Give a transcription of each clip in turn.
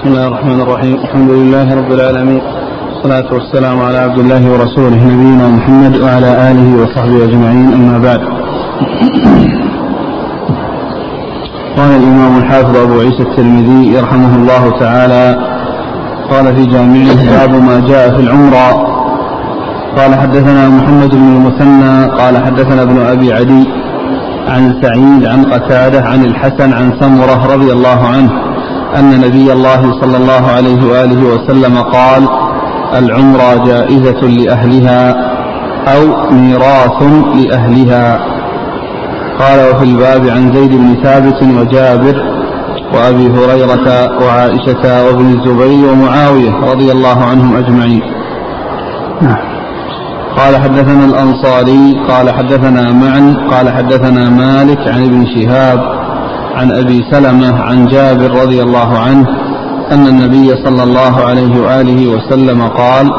بسم الله الرحمن الرحيم الحمد لله رب العالمين والصلاة والسلام على عبد الله ورسوله نبينا محمد وعلى آله وصحبه أجمعين أما بعد قال الإمام الحافظ أبو عيسى الترمذي يرحمه الله تعالى قال في جامعه باب ما جاء في العمرة قال حدثنا محمد بن المثنى قال حدثنا ابن أبي عدي عن سعيد عن قتادة عن الحسن عن سمرة رضي الله عنه أن نبي الله صلى الله عليه وآله وسلم قال العمرة جائزة لأهلها أو ميراث لأهلها. قال وفي الباب عن زيد بن ثابت وجابر وأبي هريرة وعائشة وابن الزبير ومعاوية رضي الله عنهم أجمعين. نعم. قال حدثنا الأنصاري قال حدثنا معا قال حدثنا مالك عن ابن شهاب عن أبي سلمة عن جابر رضي الله عنه أن النبي صلى الله عليه وآله وسلم قال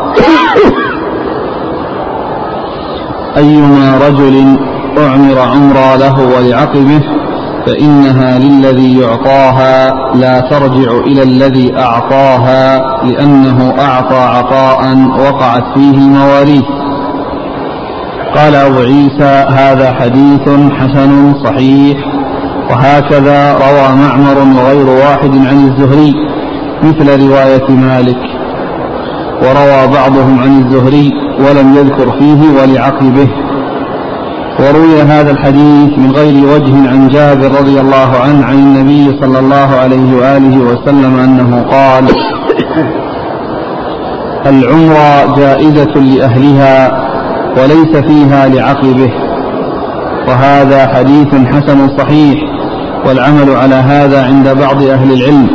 أيما رجل أعمر عمرا له ولعقبه فإنها للذي يعطاها لا ترجع إلى الذي أعطاها لأنه أعطى عطاء وقعت فيه مواريث قال أبو عيسى هذا حديث حسن صحيح. وهكذا روى معمر وغير واحد عن الزهري مثل رواية مالك. وروى بعضهم عن الزهري ولم يذكر فيه ولعقبه وروي هذا الحديث من غير وجه عن جابر رضي الله عنه عن النبي صلى الله عليه وآله وسلم أنه قال العمرة جائزة لأهلها وليس فيها لعقبه. وهذا حديث حسن صحيح. والعمل على هذا عند بعض أهل العلم.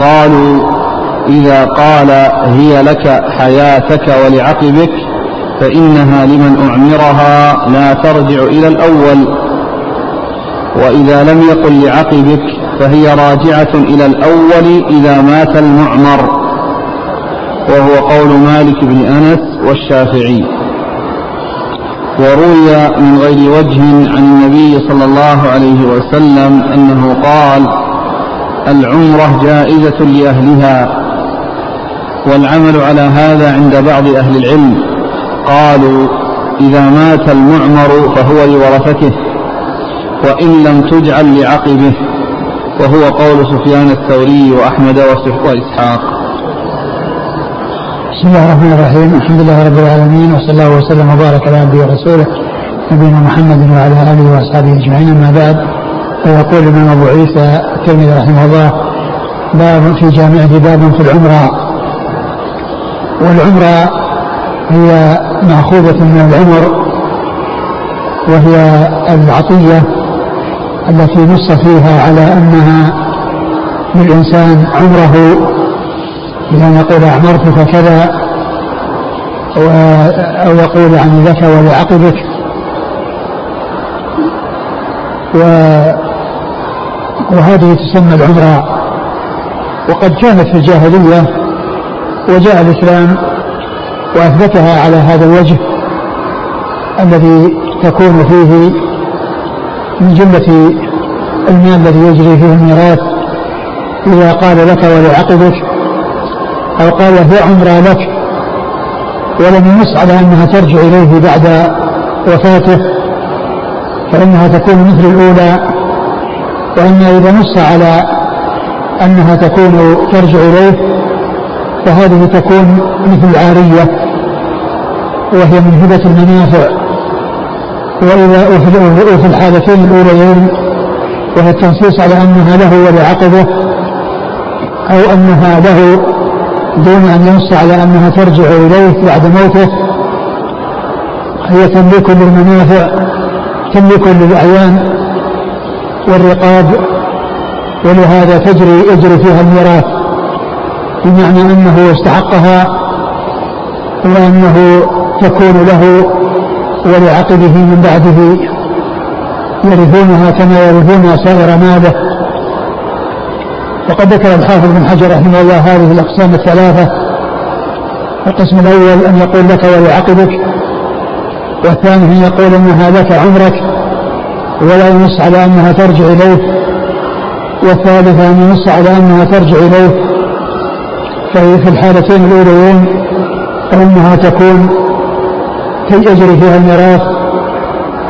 قالوا إذا قال هي لك حياتك ولعقبك فإنها لمن أعمرها لا ترجع إلى الأول. وإذا لم يقل لعقبك فهي راجعة إلى الأول إذا مات المعمر. وهو قول مالك بن أنس والشافعي. وروي من غير وجه عن النبي صلى الله عليه وسلم أنه قال العمرة جائزة لأهلها والعمل على هذا عند بعض أهل العلم. قالوا إذا مات المعمر فهو لورثته وإن لم تجعل لعقبه. وهو قول سفيان الثوري وأحمد وإسحاق. بسم الله الرحمن الرحيم. الحمد لله رب العالمين وصلى الله وسلم وبارك على عبده ورسوله نبينا محمد وعلى آله وأصحابه أجمعين. أما بعد فيقول الإمام أبو عيسى الترمذي رحمه الله باب في جامعه باب في العمرة. والعمرة هي مأخوذة من العمر وهي العطية التي نص فيها على أنها للإنسان عمره بأن يقول أعمرتك كذا أو يقول عن لك ولعقبك وهذه تسمى العمرة. وقد كانت في الجاهلية وجاء الإسلام وأثبتها على هذا الوجه الذي تكون فيه من جملة المال الذي يجري فيه الميراث. إذا قال لك ولعقبك أو قال هي عمرة لك ولم ينص على أنها ترجع إليه بعد وفاته فإنها تكون مثل الأولى وأما إذا نص على أنها تكون ترجع إليه فهذه تكون مثل العارية وهي من هبة المنافع وإذا وفي الحالتين الأوليين وهي التنصيص على أنها له ولعقبه أو أنها له دون أن ينص على أنها ترجع إليه بعد موته. هي تملك للمنافع تملك للأعيان والرقاب ولهذا تجري يجري فيها الميراث. بمعنى أنه استحقها وأنه تكون له ولعقبه من بعده. يرثونها كما يرثون سائر ماله. وقد ذكر الحافظ بن حجر رحمه الله هذه الأقسام الثلاثة. القسم الأول أن يقول لك ولعقبك والثاني أن يقول أنها لك عمرك ولا ينص على أنها ترجع إليه والثالث أن ينص على أنها ترجع إليه. ففي الحالتين الأوليين فإنها تكون يجري فيها الميراث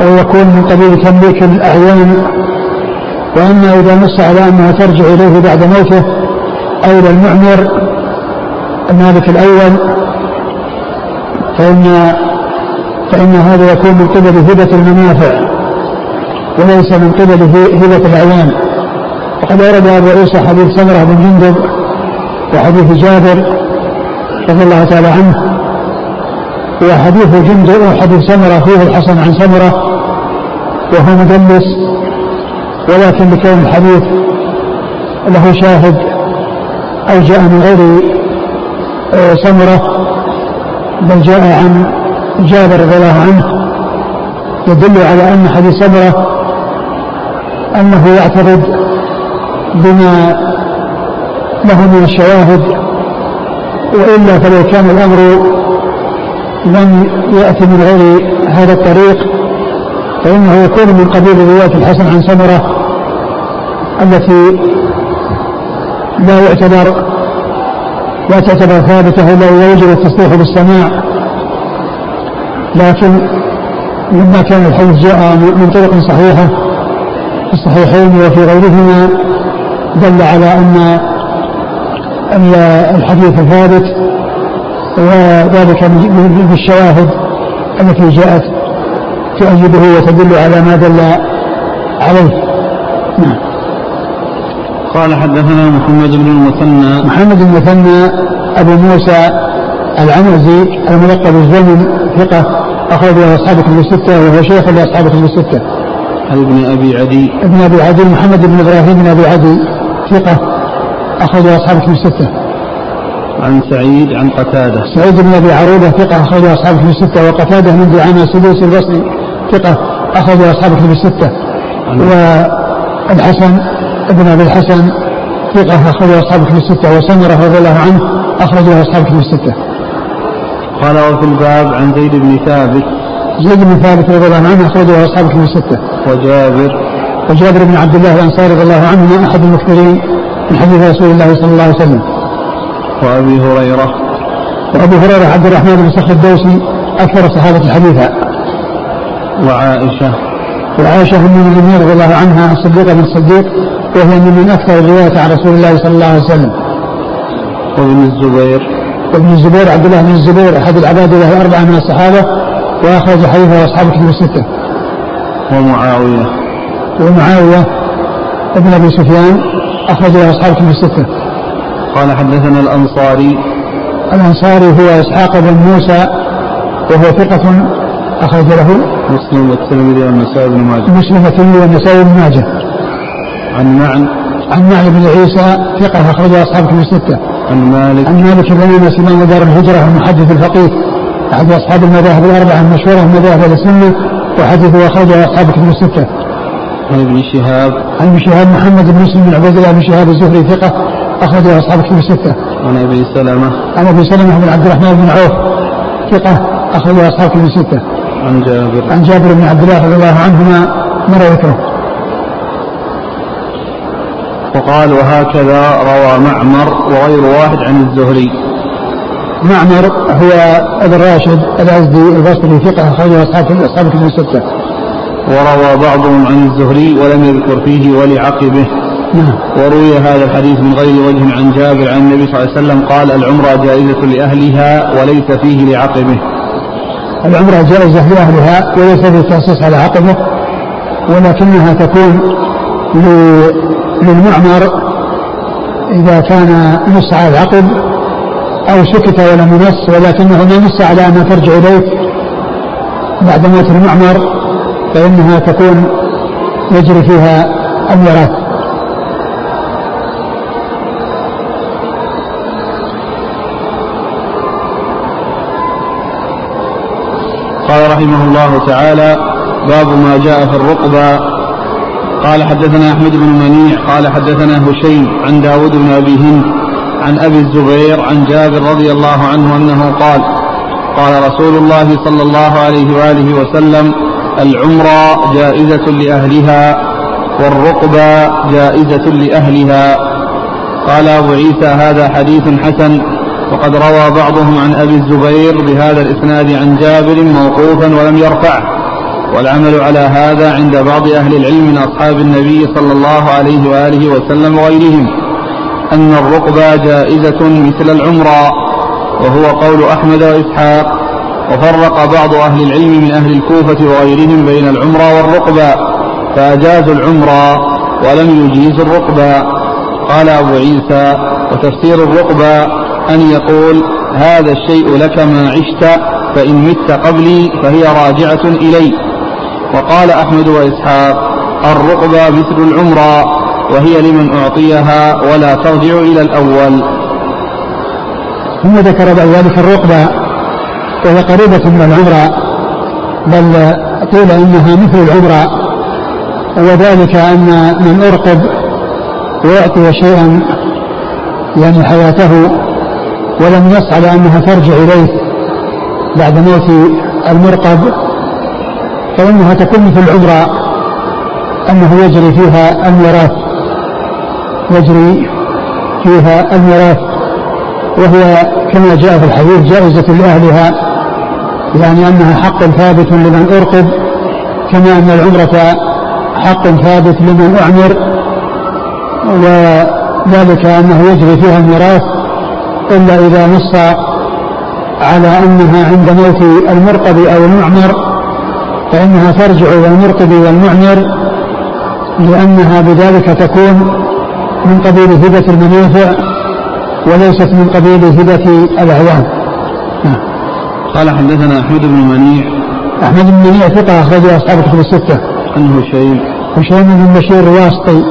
أو يكون من قبيل تمليك الأعيان وأما إذا نص على أنها ترجع إليه بعد موته أو إلى المعمر المالك الأول فإن فإن هذا يكون من قبل هبة المنافع وليس من قبل هبة الأعيان وقد أورد أبو عيسى حديث سمرة بن جندب وحديث جابر رضي الله تعالى عنه. وحديث جندب وحديث سمرة فيه الحسن عن سمرة وهو مدلس ولكن لكون الحديث له شاهد أو جاء من غير آه، سمرة بل جاء عن جابر رضي الله عنه يدل على أن حديث سمرة أنه يعتقد بما له من الشواهد وإلا فلو كان الأمر لم يأتي من غير هذا الطريق فإنه يكون من قبيل رواية الحسن عن سمرة التي لا يعتبر لا تعتبر ثابتة ولا يوجب التصريح بالسماع. لكن لما كان الحديث جاء من طرق صحيحة في الصحيحين وفي غيرهما دل على أن الحديث ثابت وذلك بالشواهد التي جاءت تؤيده وتدل على ما دل عليه نعم قال حدثنا محمد بن المثنى محمد بن المثنى أبو موسى العنزي الملقب الزمن ثقة أخرج له أصحاب كتب الستة وهو شيخ لأصحاب كتب الستة. عن ابن أبي عدي. ابن أبي عدي محمد بن إبراهيم بن أبي عدي ثقة أخرج له أصحاب كتب الستة. عن سعيد عن قتادة. سعيد بن أبي عروبة ثقة أخرج له أصحاب كتب الستة وقتادة من دعامة السدوسي البصري ثقة أخرج أصحاب كتب الستة. والحسن ابن أبي الحسن ثقة أخرج له أصحاب كتب الستة. وسمرة رضي الله عنه أخرج له أصحاب كتب الستة. قال وفي الباب عن زيد بن ثابت. زيد بن ثابت رضي الله عنه أخرجه أصحاب كتب الستة. وجابر. وجابر بن عبد الله الأنصاري رضي الله عنه أحد المكثرين من حديث رسول الله صلى الله عليه وسلم. وأبي هريرة. وأبي هريرة عبد الرحمن بن صخر الدوسي أكثر الصحابة حديثا. وعائشة. وعائشة أم المؤمنين رضي الله عنها الصديقة بن الصديق وهي من أكثر الرواية عن رسول الله صلى الله عليه وسلم. وابن الزبير. وابن الزبير عبد الله بن الزبير أحد العباد له الأربعة من الصحابة وأخرج حديثه أصحاب الكتب الستة. ومعاوية. ومعاوية ابن أبي سفيان أخرج له أصحاب الكتب الستة. قال حدثنا الأنصاري. الأنصاري هو إسحاق بن موسى وهو ثقة أخرج له مسلم والترمذي والنسائي بن ماجه مسلم والترمذي والنسائي بن ماجه عن معن عن معن بن عيسى ثقة أخرج أصحاب الكتب الستة. عن مالك عن مالك بن أنس امام دار الهجرة المحدث الفقيه احد أصحاب المذاهب الأربعة المشهورة من مذاهب أهل السنة وحديثه أخرجه أصحاب كتب الستة. عن ابن شهاب عن ابن شهاب محمد بن مسلم بن عبيد الله بن شهاب الزهري ثقة أخرجه أصحاب كتب الستة. عن أبي سلمة عن أبي سلمة بن عبد الرحمن بن عوف ثقة أخرجه أصحاب كتب الستة. عن جابر عن جابر بن عبد الله رضي الله عنهما مر ذكره. وقال وهكذا روى معمر وغير واحد عن الزهري معمر هو ابن راشد الأزدي البصري ثقة أخرجه اصحاب أصحاب الكتب الستة. وروى بعضهم عن الزهري ولم يذكر فيه ولعقبه نعم. وروي هذا الحديث من غير وجه عن جابر عن النبي صلى الله عليه وسلم قال العمرة جائزة لأهلها وليس فيه لعقبه العمرة جائزة لأهلها وليس فيه تخصيص على عقبه ولكنها تكون للمعمر إذا كان نص على العقد أو سكت ولم ينص ولكنه ما نص على أنها ترجع إليه. بعد موت المعمر فإنها تكون يجري فيها الميراث قال رحمه الله تعالى باب ما جاء في الرقبة. قال حدثنا أحمد بن منيع قال حدثنا هشيم عن داود بن أبي هند عن أبي الزبير عن جابر رضي الله عنه أنه قال قال رسول الله صلى الله عليه وآله وسلم العمرة جائزة لأهلها والرقبة جائزة لأهلها. قال أبو عيسى هذا حديث حسن وقد روى بعضهم عن أبي الزبير بهذا الإسناد عن جابر موقوفا ولم يرفعه. والعمل على هذا عند بعض أهل العلم من أصحاب النبي صلى الله عليه وآله وسلم وغيرهم أن الرقبة جائزة مثل العمرة وهو قول أحمد وإسحاق. وفرق بعض أهل العلم من أهل الكوفة وغيرهم بين العمرة والرقبة فأجازوا العمرة ولم يجيزوا الرقبة. قال أبو عيسى وتفسير الرقبة أن يقول هذا الشيء لك ما عشت فإن مت قبلي فهي راجعة إلي. وقال أحمد وإسحاق الرقبة مثل العمرة وهي لمن أعطيها ولا ترجع إلى الأول. ثم ذكر بعد ذلك الرقبة وهي قريبة من العمرة بل قيل إنها مثل العمرة. وذلك أن من أرقب ويعطي شيئا يعني حياته. ولم يسعى لأنها ترجع إليه بعد موت المرقب فإنها تكون مثل العمرة أنه يجري فيها الميراث يجري فيها الميراث وهي كما جاء في الحديث جائزة لأهلها يعني أنها حق ثابت لمن أرقب كما أن العمرة حق ثابت لمن أعمر وذلك أنه يجري فيها الميراث إلا إذا نص على أنها عند موت المرقب أو المعمر فإنها ترجع إلى المرقب والمعمر لأنها بذلك تكون من قبيل هبة المنافع وليست من قبيل هبة الأعوان نعم. قال حدثنا أحمد بن منيع. أحمد بن منيع ثقة أخرجه أصحاب الكتب الستة. عن هشيم هشيم بن بشير الواسطي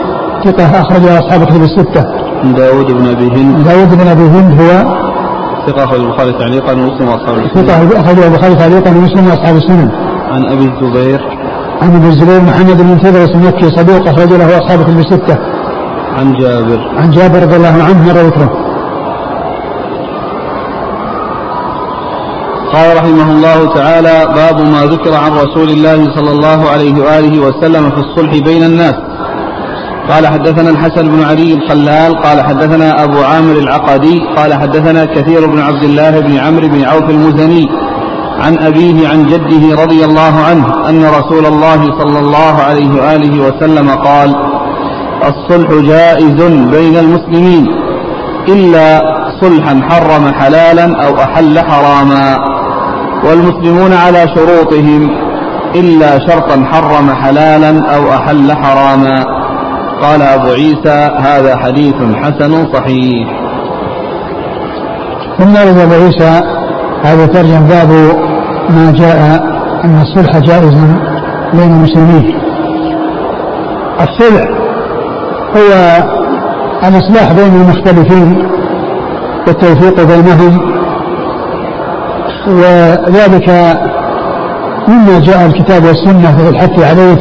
ثقة أخرجه أصحاب الكتب الستة. داود بن أبي هند داود بن أبي هند هو ثقة أخرج البخاري تعليقا ومسلم وأصحاب السنن ثقة أخرجه البخاري تعليقا ومسلم وأصحاب السنن عن أبي الزبير عن أبي الزبير محمد بن تدرس المكي صدوق أخرج له أصحاب كتب الستة. عن جابر عن جابر رضي الله عنه مر ذكره. قال رحمه الله تعالى باب ما ذكر عن رسول الله صلى الله عليه وآله وسلم في الصلح بين الناس. قال حدثنا الحسن بن علي الخلال قال حدثنا أبو عامر العقدي قال حدثنا كثير بن عبد الله بن عمرو بن عوف المزني عن أبيه عن جده رضي الله عنه أن رسول الله صلى الله عليه وآله وسلم قال الصلح جائز بين المسلمين إلا صلحا حرم حلالا أو أحل حراما والمسلمون على شروطهم إلا شرطا حرم حلالا أو أحل حراما. قال أبو عيسى هذا حديث حسن صحيح. ثم أبو عيسى هذا ترجم باب ما جاء أن الصلح جائز بين المسلمين. الصلح هو الإصلاح بين المختلفين والتوفيق بينهم وذلك مما جاء الكتاب والسنة في الحث عليه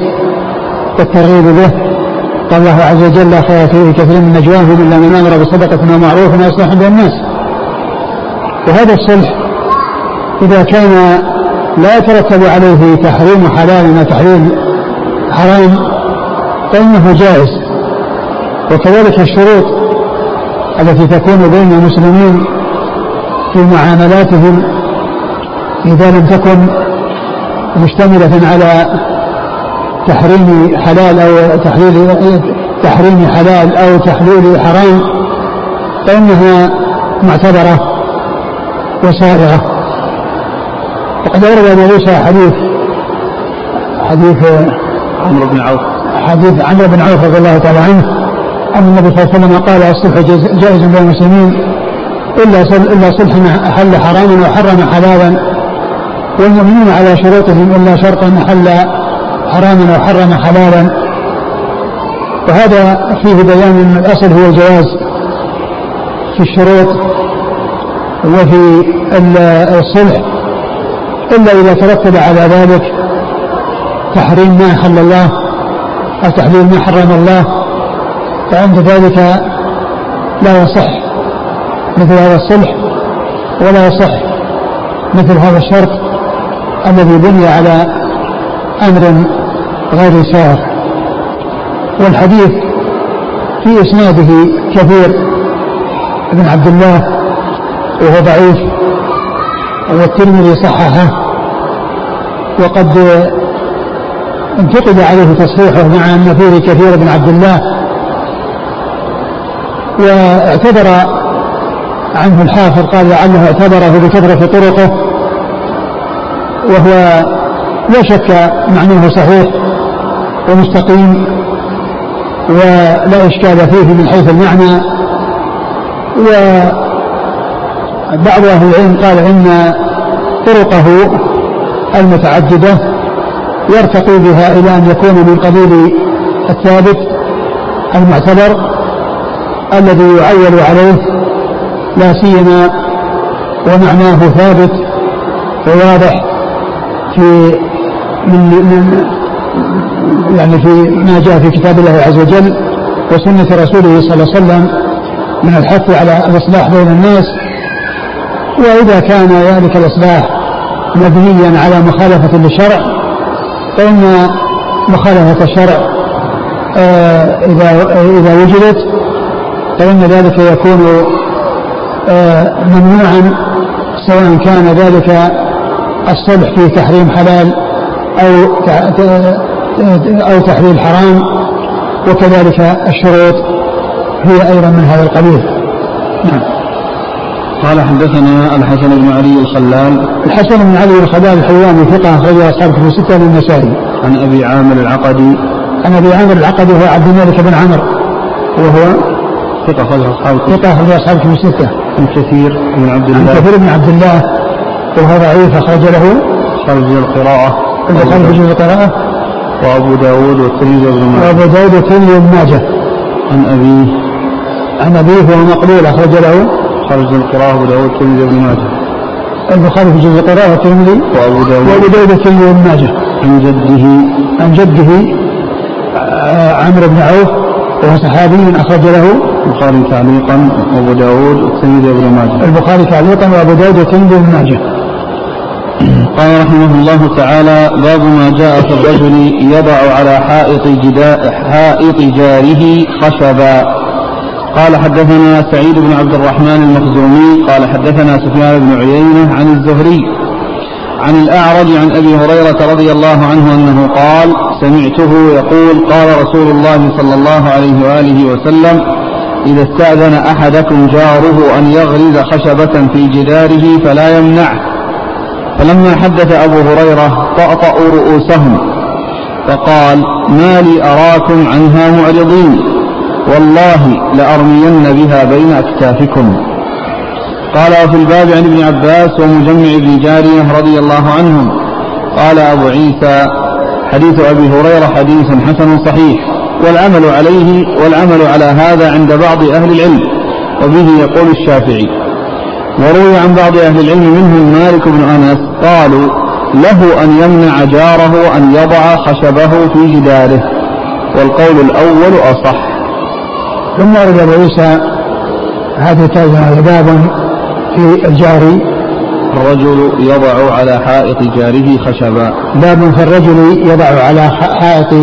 والترغيب به. قال الله عز وجل لا خير كثير من نجواهم إلا من أمر بصدقة ومعروف وإصلاح بين الناس. وهذا الصلح إذا كان لا يترتب عليه تحريم حلال أو تحريم حرام فإنه جائز. وكذلك الشروط التي تكون بين المسلمين في معاملاتهم إذا لم تكن مشتملة على تحريم حلال أو تحليل تحريم حلال أو تحليل حرام. فإنها معتبرة وسائغة وقد أورد أبو موسى حديث حديث عمرو بن عوف. حديث عمرو بن عوف رضي الله تعالى عنه أن النبي صلى الله عليه وسلم قال الصلح جائز بين المسلمين إلا إلا صلح أحل حراما وحرم حلالا والمؤمنون على شروطهم إلا شرطا أحل حراما وحرم حلالا. وهذا فيه بيان أن الأصل هو الجواز في الشروط وفي الصلح. إلا إذا ترتب على ذلك تحريم ما أحل الله أو تحليل ما حرم الله فعند ذلك لا يصح مثل هذا الصلح ولا يصح مثل هذا الشرط الذي بني على أمر غير سائر والحديث في إسناده كثير بن عبد الله وهو ضعيف والترمذي صححه. وقد انتقد عليه تصحيحه مع أن فيه كثير بن عبد الله. واعتذر عنه الحافظ قال لعله اعتبره بكثرة طرقه. وهو لا شك معناه صحيح ومستقيم ولا إشكال فيه من حيث المعنى. وبعض أهل العلم قال إن طرقه المتعددة يرتقي بها إلى أن يكون من قبيل الثابت المعتبر الذي يعول عليه لا سيما ومعناه ثابت وواضح في من, يعني في ما جاء في كتاب الله عز وجل وسنة رسوله صلى الله عليه وسلم من الحث على الإصلاح بين الناس. وإذا كان ذلك الإصلاح مبنيا على مخالفة للشرع فإن مخالفة الشرع آه، إذا إذا وجدت فإن ذلك يكون آه، ممنوعا سواء كان ذلك الصلح في تحريم حلال أو أو تحليل حرام وكذلك الشروط هي أيضا من هذا القبيل. نعم. قال حدثنا الحسن بن علي الخلال. الحسن بن علي الخلال الحواني ثقة أخرجه أصحاب كتب الستة للنسائي عن أبي عامر العقدي. عن أبي عامر العقدي هو عبد الملك بن عمرو وهو ثقة أخرج أصحاب ثقة أخرج أصحاب كتب الستة عن كثير بن عبد الله. عن كثير بن عبد الله. وهو ضعيف أخرج له. أصحاب القراءة. البخاري في جزء القراءة؟ وأبو داود والترمذي وابن ماجه وأبو داود والترمذي وابن ماجه عن أبيه عن أبيه وهو مقبول أخرج له. خرج القراءة أبو داود والترمذي وابن ماجه البخاري في جزء القراءة والترمذي. وأبو داود. وأبو داود والترمذي وابن ماجه عن جده. عن جده آه، عمرو بن عوف وهو صحابي أخرج له. البخاري تعليقا وأبو داود والترمذي وابن ماجه البخاري تعليقا وأبو داود والترمذي وابن ماجه قال رحمه الله تعالى باب ما جاء في الرجل يضع على حائط جدا حائط جاره خشبا. قال حدثنا سعيد بن عبد الرحمن المخزومي. قال حدثنا سفيان بن عيينة عن الزهري عن الأعرج عن أبي هريرة رضي الله عنه أنه قال سمعته يقول قال رسول الله صلى الله عليه وآله وسلم إذا استأذن أحدكم جاره أن يغرز خشبة في جداره فلا يمنعه. فلما حدث أبو هريرة طأطأوا رؤوسهم فقال ما لي أراكم عنها معرضين والله لأرمين بها بين أكتافكم. قال وفي الباب عن ابن عباس ومجمع بن جارية رضي الله عنهم. قال أبو عيسى حديث أبي هريرة حديث حسن صحيح والعمل عليه والعمل على هذا عند بعض أهل العلم وبه يقول الشافعي. وروي عن بعض أهل العلم منهم مالك بن أنس قالوا له أن يمنع جاره أن يضع خشبه في جداره. والقول الأول أصح. ثم ورد أبو عيسى هذه الترجمة باب في الجار. الرجل يضع على حائط جاره خشبا. باب في الرجل يضع على حائط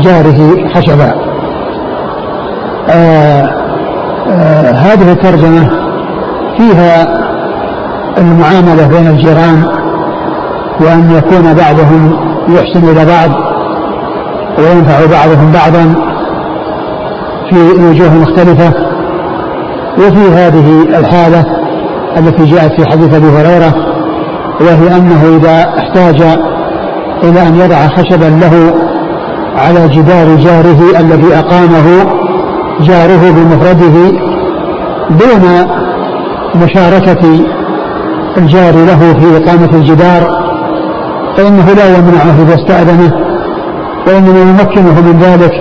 جاره خشبا. آه آه هذه الترجمة فيها المعاملة بين الجيران وأن يكون بعضهم يحسن إلى بعض وينفع بعضهم بعضا في وجوه مختلفة. وفي هذه الحالة التي جاءت في حديث أبي هريرة وهي أنه إذا احتاج إلى أن يضع خشبا له على جدار جاره الذي أقامه جاره بمفرده دون مشاركة الجار له في إقامة الجدار فإنه لا يمنعه إذا استأذنه وإنما يمكنه من ذلك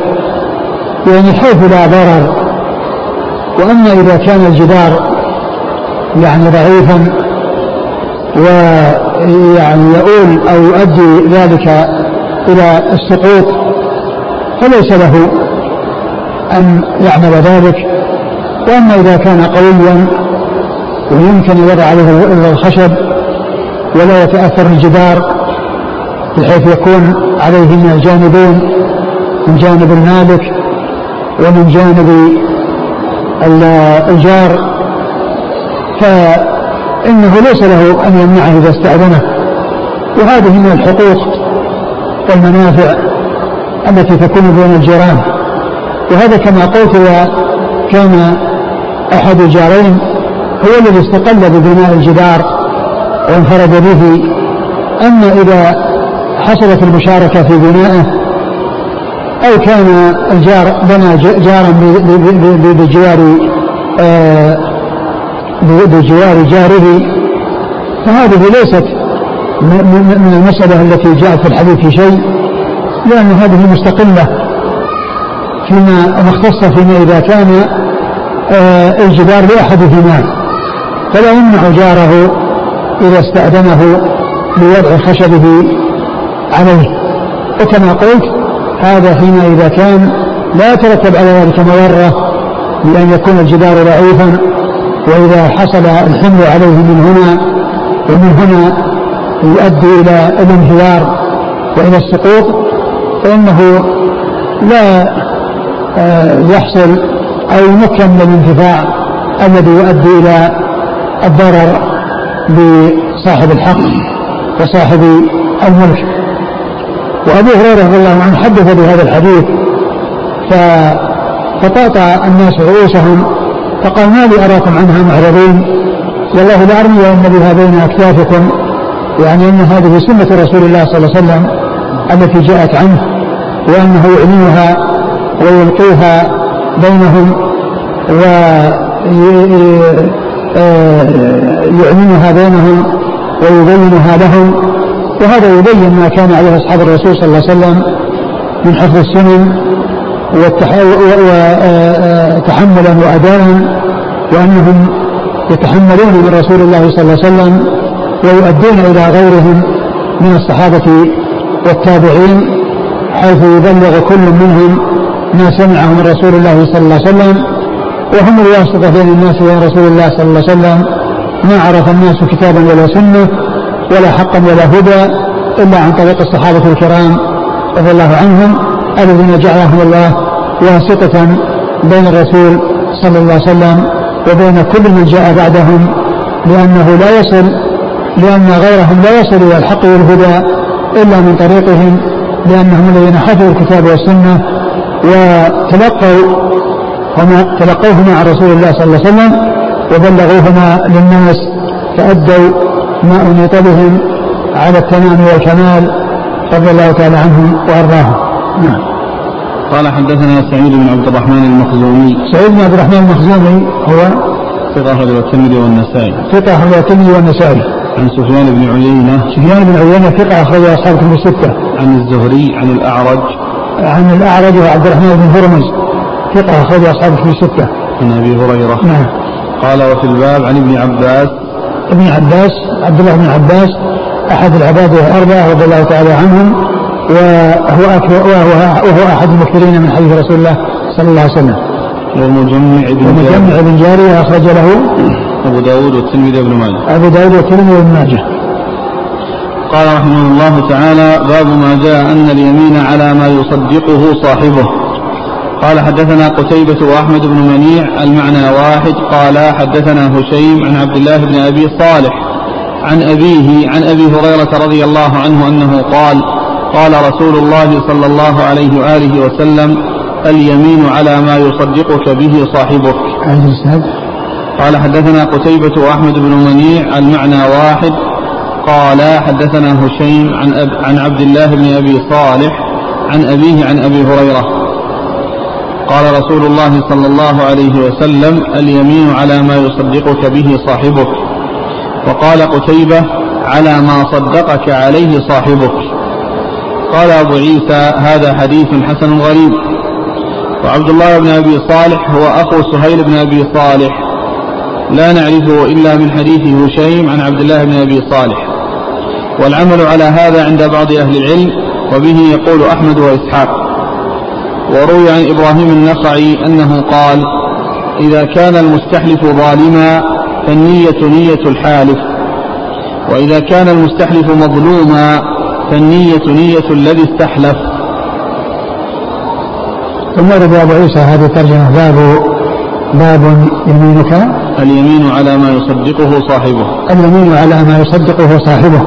يعني حيث لا ضرر. وأما إذا كان الجدار يعني ضعيفا ويعني يؤول أو يؤدي ذلك إلى السقوط فليس له أن يعمل ذلك. وأما إذا كان قويا ويمكن يضع عليه الخشب ولا يتأثر الجدار بحيث يكون عليه من الجانبين من جانب المالك ومن جانب الجار. إنه ليس له أن يمنعه إذا استأذنه. وهذه من الحقوق والمنافع التي تكون بين الجيران. وهذا كما قلت كان أحد الجارين هو الذي استقل ببناء الجدار وانفرد به. أما إذا حصلت المشاركة في بنائه أو كان الجار بنى جارا بجوار آه، بجوار جاره. فهذه ليست من المسألة التي جاءت في الحديث شيء لأن هذه مستقلة فيما مختصة فيما إذا كان آه، الجدار لأحدهما. فلا يمنع جاره إذا استأذنه لوضع خشبه عليه. وكما قلت هذا فيما إذا كان لا يترتب على ذلك مضرة بأن يكون الجدار ضعيفا وإذا حصل الحمل عليه من هنا ومن هنا يؤدي إلى الانهيار وإلى السقوط فإنه لا آه، يحصل أو يمكن من الانتفاع الذي يؤدي إلى الضرر بصاحب الحق وصاحب الملك. وأبو هريرة رضي الله عنه حدث بهذا الحديث فطاطا الناس رؤوسهم فقال ما لي أراكم عنها معرضين؟ والله لأرمين بها بين أكتافكم يعني أن هذه سنة رسول الله صلى الله عليه وسلم التي جاءت عنه وأنه يعلنها ويلقيها بينهم ويعلنها بينهم ويبينها لهم وهذا يبين ما كان عليه أصحاب الرسول صلى الله عليه وسلم من حفظ السنن وتحملا وأداء وأنهم يتحملون من رسول الله صلى الله عليه وسلم ويؤدون إلى غيرهم من الصحابة والتابعين حيث يبلغ كل منهم ما سمعه من رسول الله صلى الله عليه وسلم وهم الواسطة بين الناس وبين رسول الله صلى الله عليه وسلم ما عرف الناس كتابا ولا سنة ولا حقا ولا هدى إلا عن طريق الصحابة الكرام رضي الله عنهم الذين جعلهم الله واسطة بين الرسول صلى الله عليه وسلم وبين كل من جاء بعدهم لأنه لا يصل لأن غيرهم لا يصل إلى الحق والهدى إلا من طريقهم لأنهم الذين حفظوا الكتاب والسنة وتلقوا وما تلقوه مع رسول الله صلى الله عليه وسلم وبلغوهما للناس فأدوا ما أنيط بهم على التمام والكمال رضي الله تعالى عنهم وأرضاهم. نعم. قال حدثنا سعيد بن عبد الرحمن المخزومي. سعيد بن عبد الرحمن المخزومي هو ثقة أخرج الترمذي والنسائي. ثقة أخرج الترمذي والنسائي. عن سفيان بن عيينة. سفيان بن عيينة ثقة أخرج أصحاب كتب الستة. عن الزهري عن الأعرج. عن الأعرج وعبد الرحمن بن هرمز. ثقة أخرج أصحاب كتب الستة. عن أبي هريرة. نعم. قال وفي الباب عن ابن عباس ابن عباس عبد الله بن عباس أحد العباد الأربعة رضي الله تعالى عنهم وهو وهو, وهو أحد المكثرين من حديث رسول الله صلى الله عليه وسلم. ومجمع بن ومجمع بن جارية أخرج له أبو داود والترمذي بن ماجه. أبو داود والترمذي بن ماجه. قال رحمه الله تعالى باب ما جاء أن اليمين على ما يصدقه صاحبه. قال حدثنا قتيبة وأحمد بن منيع المعنى واحد. قال حدثنا هشيم عن عبد الله بن أبي صالح عن أبيه عن أبي هريرة رضي الله عنه أنه قال قال رسول الله صلى الله عليه وآله وسلم اليمين على ما يصدقك به صاحبك. قال حدثنا قتيبة وأحمد بن منيع المعنى واحد. قال حدثنا هشيم عن, أب عن عبد الله بن أبي صالح عن أبيه عن أبي هريرة. قال رسول الله صلى الله عليه وسلم اليمين على ما يصدقك به صاحبك. وقال قتيبة على ما صدقك عليه صاحبك. قال أبو عيسى هذا حديث حسن غريب. وعبد الله بن أبي صالح هو أخو سهيل بن أبي صالح. لا نعرفه إلا من حديث هشيم عن عبد الله بن أبي صالح. والعمل على هذا عند بعض أهل العلم وبه يقول أحمد وإسحاق. وروي عن إبراهيم النخعي أنه قال إذا كان المستحلف ظالما فالنية نية الحالف وإذا كان المستحلف مظلوما فالنية نية الذي استحلف. ثم رد أبو عيسى هذه الترجمة. باب باب يمينك. اليمين على ما يصدقه صاحبه. اليمين على ما يصدقه صاحبه.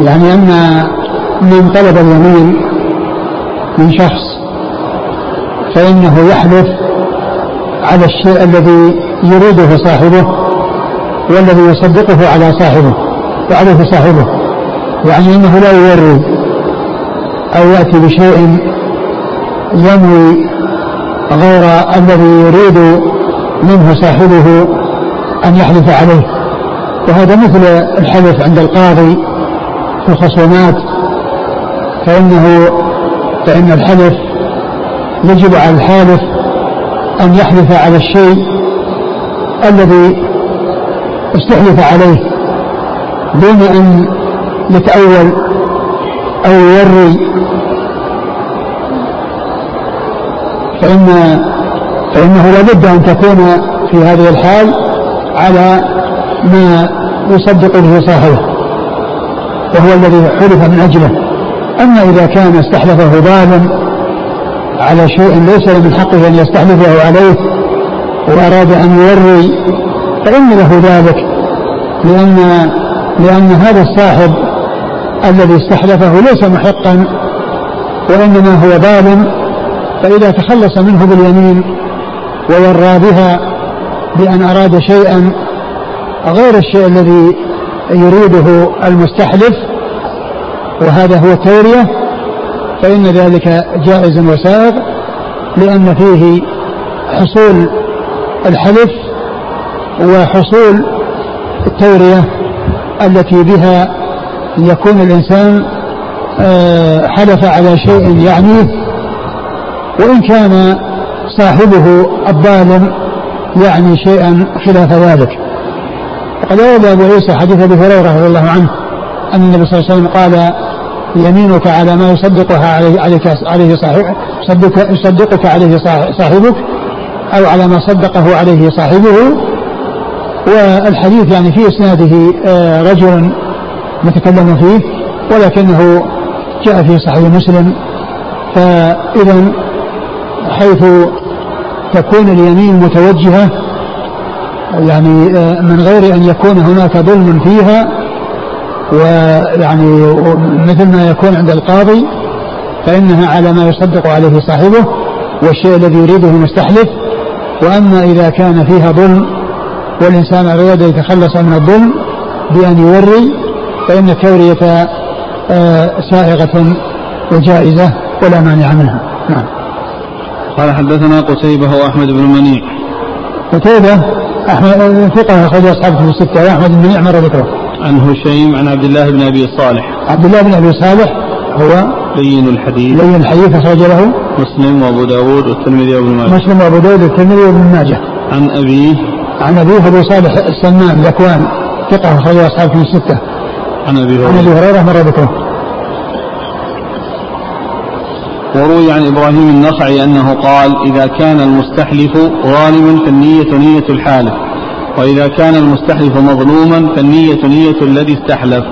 يعني أن من طلب اليمين من شخص فإنه يحلف على الشيء الذي يريده صاحبه والذي يصدقه على صاحبه وعليه صاحبه. يعني إنه لا يوري أو يأتي بشيء ينوي غير الذي يريد منه صاحبه أن يحلف عليه. وهذا مثل الحلف عند القاضي في الخصومات. فانه فإن الحلف يجب على الحالف أن يحلف على الشيء الذي استحلف عليه دون أن يتأول أو يوري. فإن فإنه لابد أن تكون في هذه الحال على ما يصدق به صاحبه وهو الذي حلف من أجله. أما إذا كان استحلفه ظالم على شيء ليس من حقه أن يستحلفه عليه وأراد أن يوري فإن له ذلك لأن لأن هذا الصاحب الذي استحلفه ليس محقا وإنما هو ظالم فإذا تخلص منه باليمين وورى بها بأن أراد شيئا غير الشيء الذي يريده المستحلف وهذا هو التورية. فإن ذلك جائز وسائغ لأن فيه حصول الحلف وحصول التورية التي بها يكون الإنسان آه، حلف على شيء يعنيه وإن كان صاحبه الظالم يعني شيئا خلاف ذلك. وقد أبو عيسى حديث أبي هريرة رضي الله عنه أن النبي صلى الله عليه وسلم قال يمينك على ما يصدقها عليه عليك عليه صاحب يصدق يصدقك عليه صاحبك أو على ما صدقه عليه صاحبه. والحديث يعني في إسناده آه، رجل نتكلم فيه ولكنه جاء في صحيح مسلم. فإذا حيث تكون اليمين متوجهة يعني آه، من غير أن يكون هناك ظلم فيها ويعني مثل ما يكون عند القاضي فإنها على ما يصدق عليه صاحبه والشيء الذي يريده المستحلف وأما إذا كان فيها ظلم والإنسان أراد يتخلص من الظلم بأن يوري فإن التورية آه، سائغة وجائزة ولا مانع منها. نعم. قال حدثنا قتيبة وأحمد بن منيع. قتيبة أحمد ثقة أخرج أصحاب في الستة وأحمد بن منيع مر ذكره. عن هشيم عن عبد الله بن أبي صالح. عبد الله بن أبي صالح هو لين الحديث. لين الحديث أخرج له مسلم وأبو داود والترمذي وابن ماجه. مسلم وأبو داود والترمذي وابن ماجه. عن أبيه. عن أبيه أبو صالح السمان ذكوان ثقة أخرج أصحاب في الستة. عن أبي هريره عن أبي هريرة. مر ذكره وروي عن إبراهيم النخعي أنه قال إذا كان المستحلف ظالما فالنية نية الحالف. وإذا كان المستحلف مظلوما فالنية نية الذي استحلف.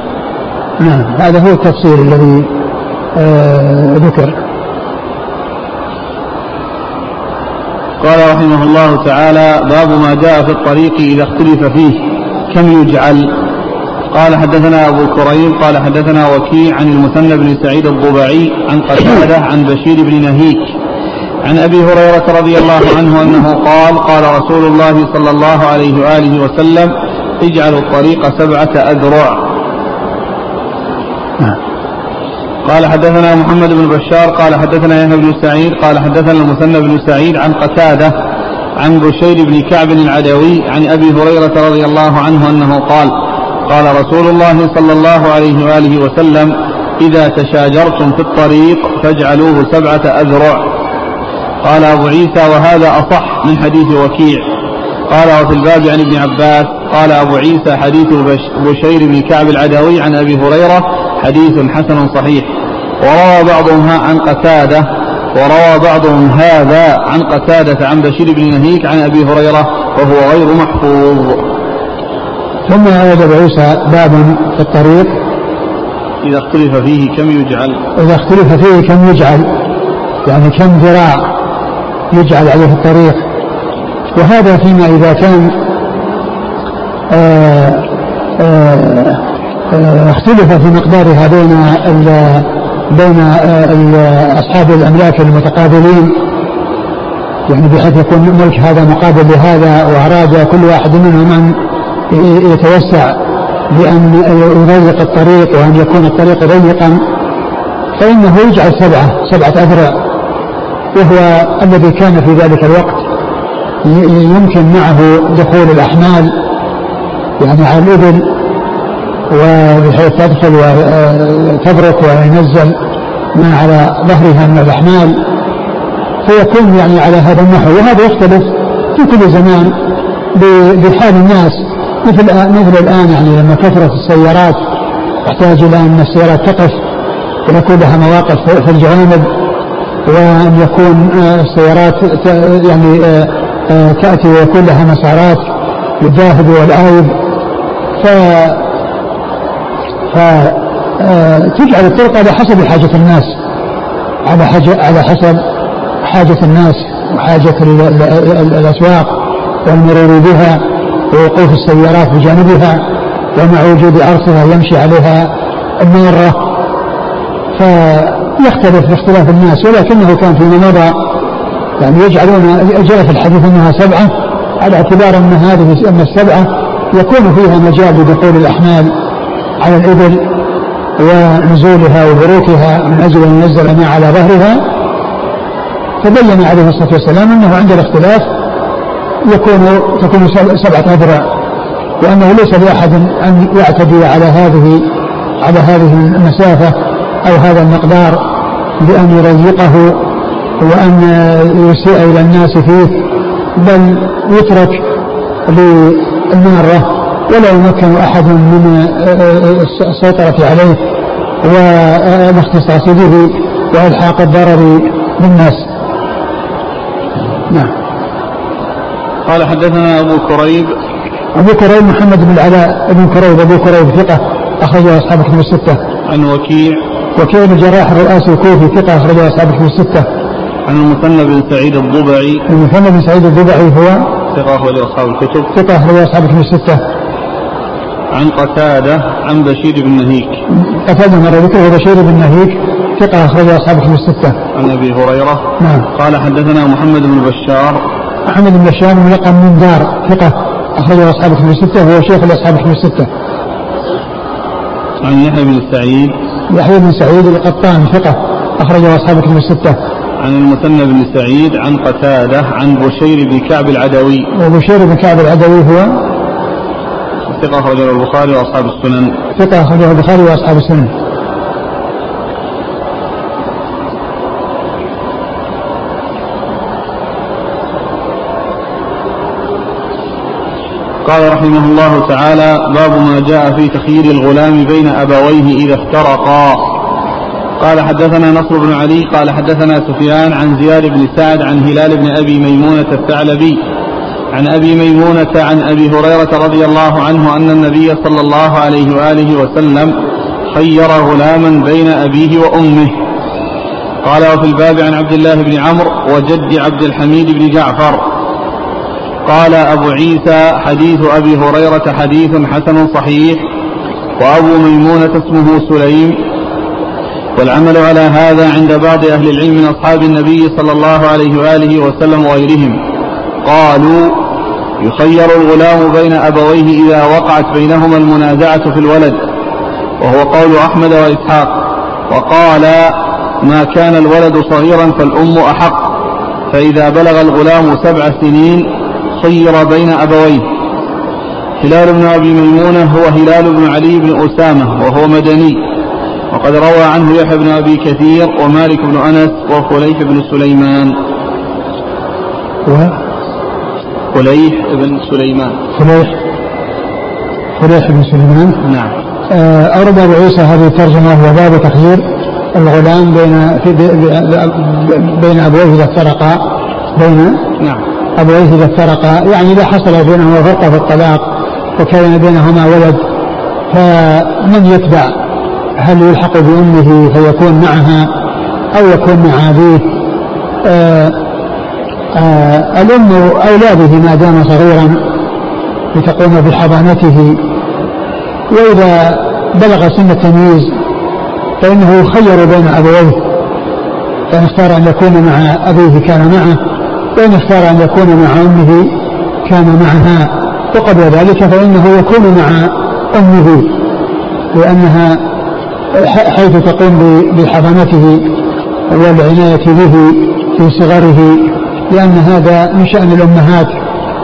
نعم هذا هو التفسير الذي آه ذكر. قال رحمه الله تعالى باب ما جاء في الطريق إذا اختلف فيه كم يجعل؟ قال حدثنا أبو كريم قال حدثنا وكيع عن المثنى بن سعيد الضبعي عن قتادة عن بشير بن نهيك عن أبي هريرة رضي الله عنه أنه قال قال رسول الله صلى الله عليه وآله وسلم اجعلوا الطريق سبعة أذرع. قال حدثنا محمد بن بشار قال حدثنا يحيى بن سعيد قال حدثنا المثنى بن سعيد عن قتادة عن بشير بن كعب العدوي عن أبي هريرة رضي الله عنه أنه قال قال رسول الله صلى الله عليه وآله وسلم إذا تشاجرتم في الطريق فاجعلوه سبعة أذرع. قال أبو عيسى وهذا أصح من حديث وكيع. قال وفي الباب عن ابن عباس قال أبو عيسى حديث بشير بن كعب العدوي عن أبي هريرة حديث حسن صحيح. وروى بعضهم عن قتادة وروى بعضهم هذا عن قتادة عن بشير بن نهيك عن أبي هريرة وهو غير محفوظ. ثم أورد أبو عيسى باب في الطريق. إذا اختلف فيه كم يجعل؟ إذا اختلف فيه كم يجعل؟ يعني كم ذراع؟ يجعل عليه الطريق. وهذا فيما إذا كان آه، آه، آه، اختلف في مقدارها بين بين أصحاب الأملاك المتقابلين. يعني بحيث يكون ملك هذا مقابل لهذا وأراد كل واحد منهم أن يتوسع بأن يضيق الطريق وأن يكون الطريق ضيقا فإنه يجعل سبعة سبعة أذرع. وهو الذي كان في ذلك الوقت يمكن معه دخول الأحمال يعني على الإبل وبحيث تدخل وتبرك وينزل ما على ظهرها من الأحمال. فيكون يعني على هذا النحو وهذا يختلف في كل زمان بحال الناس. مثل مثل الآن يعني لما كثرت السيارات تحتاج إلى أن السيارات تقف ويكون لها مواقف في الجوانب. وأن يكون آه، السيارات يعني آه، آه، تأتي ويكون لها مسارات للذاهب والآيب ف فتجعل الطرق على حسب حاجة الناس على حاجة على حسب حاجة الناس وحاجة الأسواق والمرور بها ووقوف السيارات بجانبها ومع وجود أرصفة يمشي عليها المارة فيختلف باختلاف الناس ولكنه كان فيما مضى يعني يجعلون جاء في الحديث أنها سبعة على اعتبار أن هذه أن السبعة يكون فيها مجال لدخول الأحمال على الإبل ونزولها وبروكها من أجل أن ينزل ما على ظهرها. فبين عليه الصلاة والسلام أنه عند الاختلاف يكون تكون سبعة اذرع وانه ليس لأحد أن يعتدي على هذه على هذه المسافة. أو هذا المقدار بأن يضيقه وأن يسيء إلى الناس فيه بل يترك للمارة ولا يمكن أحد من السيطرة عليه والاختصاص به وإلحاق الضرر بالناس. نعم. قال حدثنا أبو كريب. أبو كريب محمد بن العلاء بن كريب أبو كريب ثقة أخرجه أصحاب كتب الستة. عن وكيع. وكيع بن الجراح الرؤاسي الكوفي ثقة أخرجه أصحاب كتب الستة. عن المثنى بن سعيد الضبعي. المثنى بن سعيد الضبعي هو ثقة أخرج أصحاب الكتب. ثقة أخرج أصحاب الكتب الستة. عن قتادة عن بشير بن نهيك قتادة مرة ذكره بشير بن نهيك ثقة أخرج أصحاب الكتب الستة. عن أبي هريرة. نعم. قال حدثنا محمد بن بشار. محمد بن بشار من لقب من دار ثقة أخرج أصحاب الكتب الستة وهو شيخ لأصحاب الكتب الستة. عن يحيى بن سعيد. يحيى بن سعيد القطان ثقة أخرج أصحاب الكتب الستة. عن المثنى بن سعيد عن قتادة عن بشير بن كعب العدوي. وبشير بن كعب العدوي هو ثقة أخرجه البخاري وأصحاب السنن. ثقة أخرجه البخاري وأصحاب السنن. قال رحمه الله تعالى باب ما جاء في تخيير الغلام بين أبويه إذا افترقا قال حدثنا نصر بن علي قال حدثنا سفيان عن زياد بن سعد عن هلال بن أبي ميمونة الثعلبي عن أبي ميمونة عن أبي هريرة رضي الله عنه أن النبي صلى الله عليه وآله وسلم خير غلاما بين أبيه وأمه. قال وفي الباب عن عبد الله بن عمرو وجد عبد الحميد بن جعفر قال أبو عيسى حديث أبي هريرة حديث حسن صحيح وأبو ميمونة اسمه سليم. والعمل على هذا عند بعض أهل العلم من أصحاب النبي صلى الله عليه وآله وسلم وغيرهم. قالوا يخير الغلام بين أبويه إذا وقعت بينهما المنازعة في الولد وهو قول أحمد وإسحاق. وقال ما كان الولد صغيرا فالأم أحق فإذا بلغ الغلام سبع سنين خير بين أبويه. هلال بن أبي ميمونة هو هلال بن علي بن أسامة وهو مدني. وقد روى عنه يحيى بن أبي كثير ومالك بن أنس وخليف بن سليمان. و خليف بن سليمان. خليف. خليف بن سليمان. نعم. آه، أورد أبو عيسى هذه الترجمة وهو باب تخيير الغلام بين بين أبويه إذا افترقا. بين نعم. أبويه إذا افترقا يعني إذا حصل بينهما فرقة في الطلاق وكان بينهما ولد فمن يتبع هل يلحق بأمه فيكون معها أو يكون مع أبيه؟ آه آه الأم أولى به ما دام صغيرا لتقوم بحضانته. وإذا بلغ سن التمييز فإنه يخير بين أبويه فإن اختار أن يكون مع أبيه كان معه. وإن اختار أن يكون مع أمه كان معها وقبل ذلك فإنه يكون مع أمه لأنها حيث تقوم بحضانته والعناية به في صغره لأن هذا من شأن الأمهات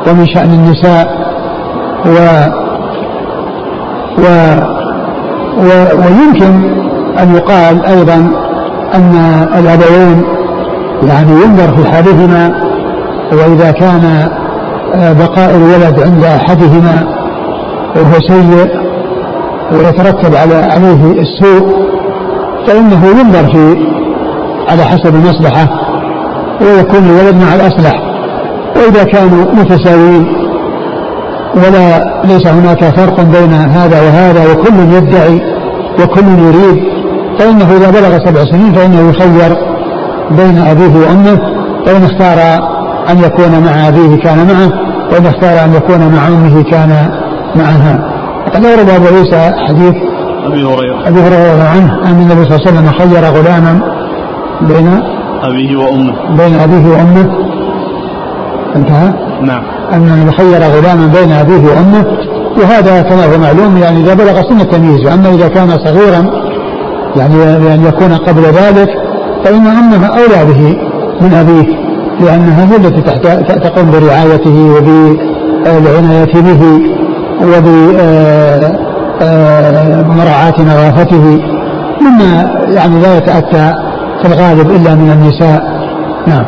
ومن شأن النساء و, و, و ويمكن أن يقال أيضا أن الأبوين يعني ينظر في حالهما وإذا كان بقاء الولد عند أحدهما وهو سيء ويترتب على عليه السوء فإنه ينظر في على حسب المصلحة ويكون الولد مع الأصلح. وإذا كانوا متساويين ولا ليس هناك فرق بين هذا وهذا وكل يدعي وكل يريد فإنه إذا بلغ سبع سنين فإنه يخير بين أبيه وأمه فإن اختار أن يكون مع أبيه كان معه وإن اختار أن يكون مع أمه كان معها. وقد أورد أبو عيسى حديث أبي هريرة. أبي هريرة عنه أن النبي صلى الله عليه وسلم خير غلاما بين أبيه وأمه. بين أبيه وأمه. انتهى؟ نعم. أن خير غلاما بين أبيه وأمه. وهذا كما هو معلوم يعني إذا بلغ سن التمييز وأما إذا كان صغيرا يعني بأن يكون قبل ذلك فإن أمه أولى به من أبيه. لأنها هي التي تقوم برعايته وبالعناية به وبمراعاة نظافته مما يعني لا يتأتى في الغالب إلا من النساء. نعم.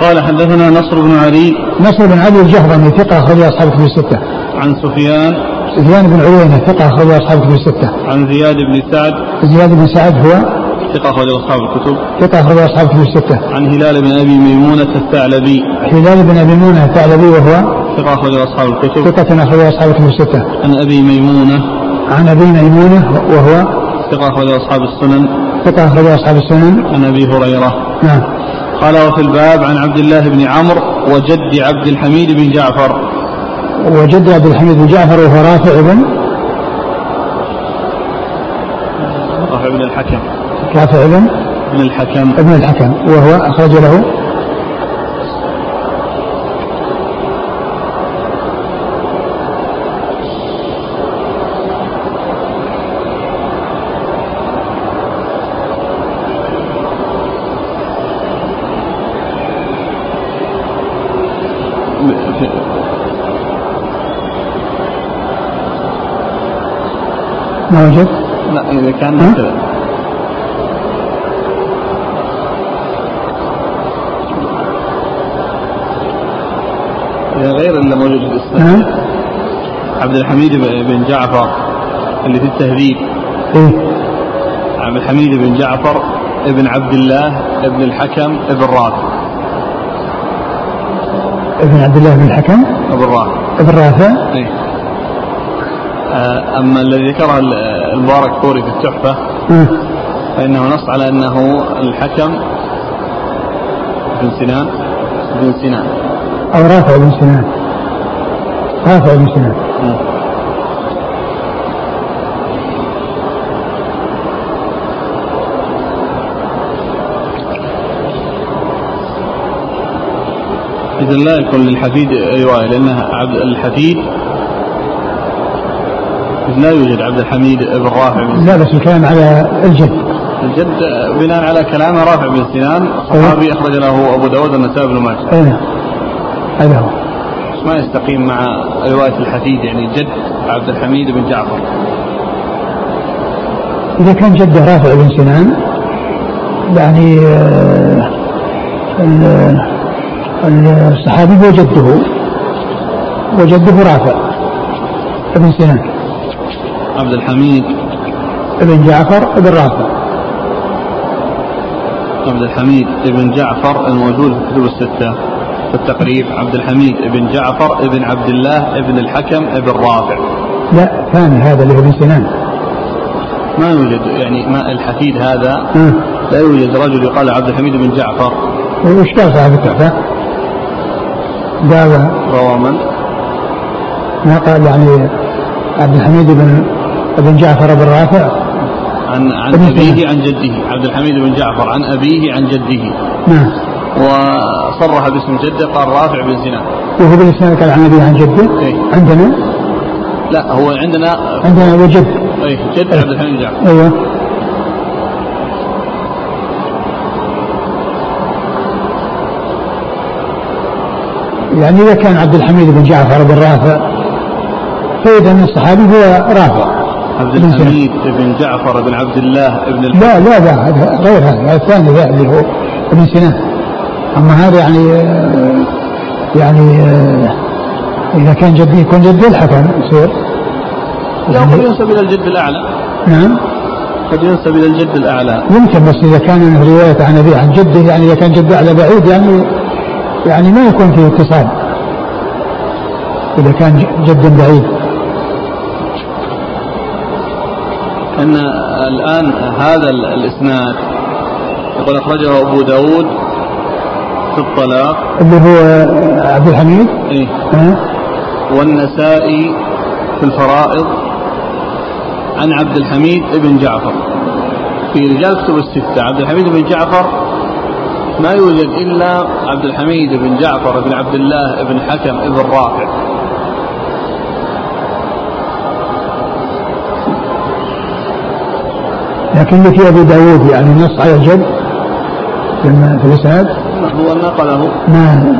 قال حدثنا نصر بن علي. نصر بن علي الجهضمي ثقة أخرج أصحاب كتب الستة. عن سفيان. سفيان بن عيينة ثقة أخرج أصحاب كتب الستة. عن زياد بن سعد. زياد بن سعد هو ثقة أخرج أصحاب الكتب. ثقة أخرج أصحاب كتب الستة. عن هلال بن أبي ميمونة الثعلبي. هلال بن أبي ميمونة الثعلبي وهو ثقة أخرج أصحاب الكتب. ثقة أخرج أصحاب كتب الستة. عن أبي ميمونة. عن أبي ميمونة وهو ثقة أخرج أصحاب السنن. ثقة أخرج أصحاب السنن. عن أبي هريرة. نعم. قال وفي الباب عن عبد الله بن عمرو وجد عبد الحميد بن جعفر. وجد عبد الحميد بن جعفر وهو رافع بن رافع بن الحكم. رافع بن بن الحكم. ابن الحكم وهو أخرج له. ما وجد؟ لا إذا كان اللي موجود في الإسناد ها؟ عبد الحميد بن جعفر اللي في التهذيب. إيه. عبد الحميد بن جعفر ابن عبد الله ابن الحكم ابن رافع. ابن عبد الله بن الحكم؟ ابن رافع. ابن رافع؟ إيه. آه، أما الذي ذكره المبارك فوري في التحفة ها؟ فإنه نص على أنه الحكم بن سنان. بن سنان. أو رافع بن سنان. رافع بن سنان. إذا لا يكون للحفيد رواية لأنها عبد الحفيد لا يوجد عبد الحميد بن رافع بن لا بس الكلام على الجد. الجد بناء على كلام رافع بن سنان صحابي أخرج له أبو داود والنسائي بن ماجه. أي نعم. هذا هو. ما يستقيم مع رواية الحفيد يعني جد عبد الحميد بن جعفر. إذا كان جده رافع بن سنان يعني آه، ال- ال- الصحابي هو جده وجده رافع بن سنان. عبد الحميد. ابن جعفر بن رافع. عبد الحميد بن جعفر الموجود في الكتب الستة. في التقريب عبد الحميد بن جعفر ابن عبد الله ابن الحكم ابن رافع. لا ثاني هذا اللي هو بن سنان. ما يوجد يعني ما الحفيد هذا آه. لا يوجد رجل يقال عبد الحميد بن جعفر. وش قال صاحب التحفة؟ قال روى من؟ ما قال يعني عبد الحميد بن بن جعفر بن رافع؟ عن عن أبيه عن جده. عبد الحميد بن جعفر عن أبيه عن جده. نعم. وصرح باسم جده قال رافع بن سنان وهو بالإسناد قال عن أبيه عن جده؟ إيه؟ عندنا؟ لا هو عندنا عندنا وجد اي جد عبد الحميد جعفر. أيوه. يعني إذا كان عبد الحميد بن جعفر بن رافع فإذا الصحابي هو رافع. عبد الحميد بن جعفر بن عبد الله بن لا لا لا غير هذا الثاني ذا اللي هو ابن سنان أما هذا يعني يعني إذا كان جدي يكون جدي الحكم يصير. لا قد ينسب إلى الجد الأعلى. نعم؟ قد ينسب إلى الجد الأعلى. يمكن بس إذا كان رواية عن أبيه عن جده يعني إذا كان جد أعلى بعيد يعني يعني ما يكون فيه اتصال. إذا كان جد بعيد. أن الآن هذا الإسناد. يقول أخرجه أبو داود في الطلاق. اللي هو عبد الحميد إيه؟ أه؟ والنسائي في الفرائض عن عبد الحميد بن جعفر. في رجال كتب الستة عبد الحميد بن جعفر ما يوجد إلا عبد الحميد بن جعفر بن عبد الله بن حكم بن رافع. لكن في ابي داود يعني نص على الجد في الإسناد. هو نقله. ما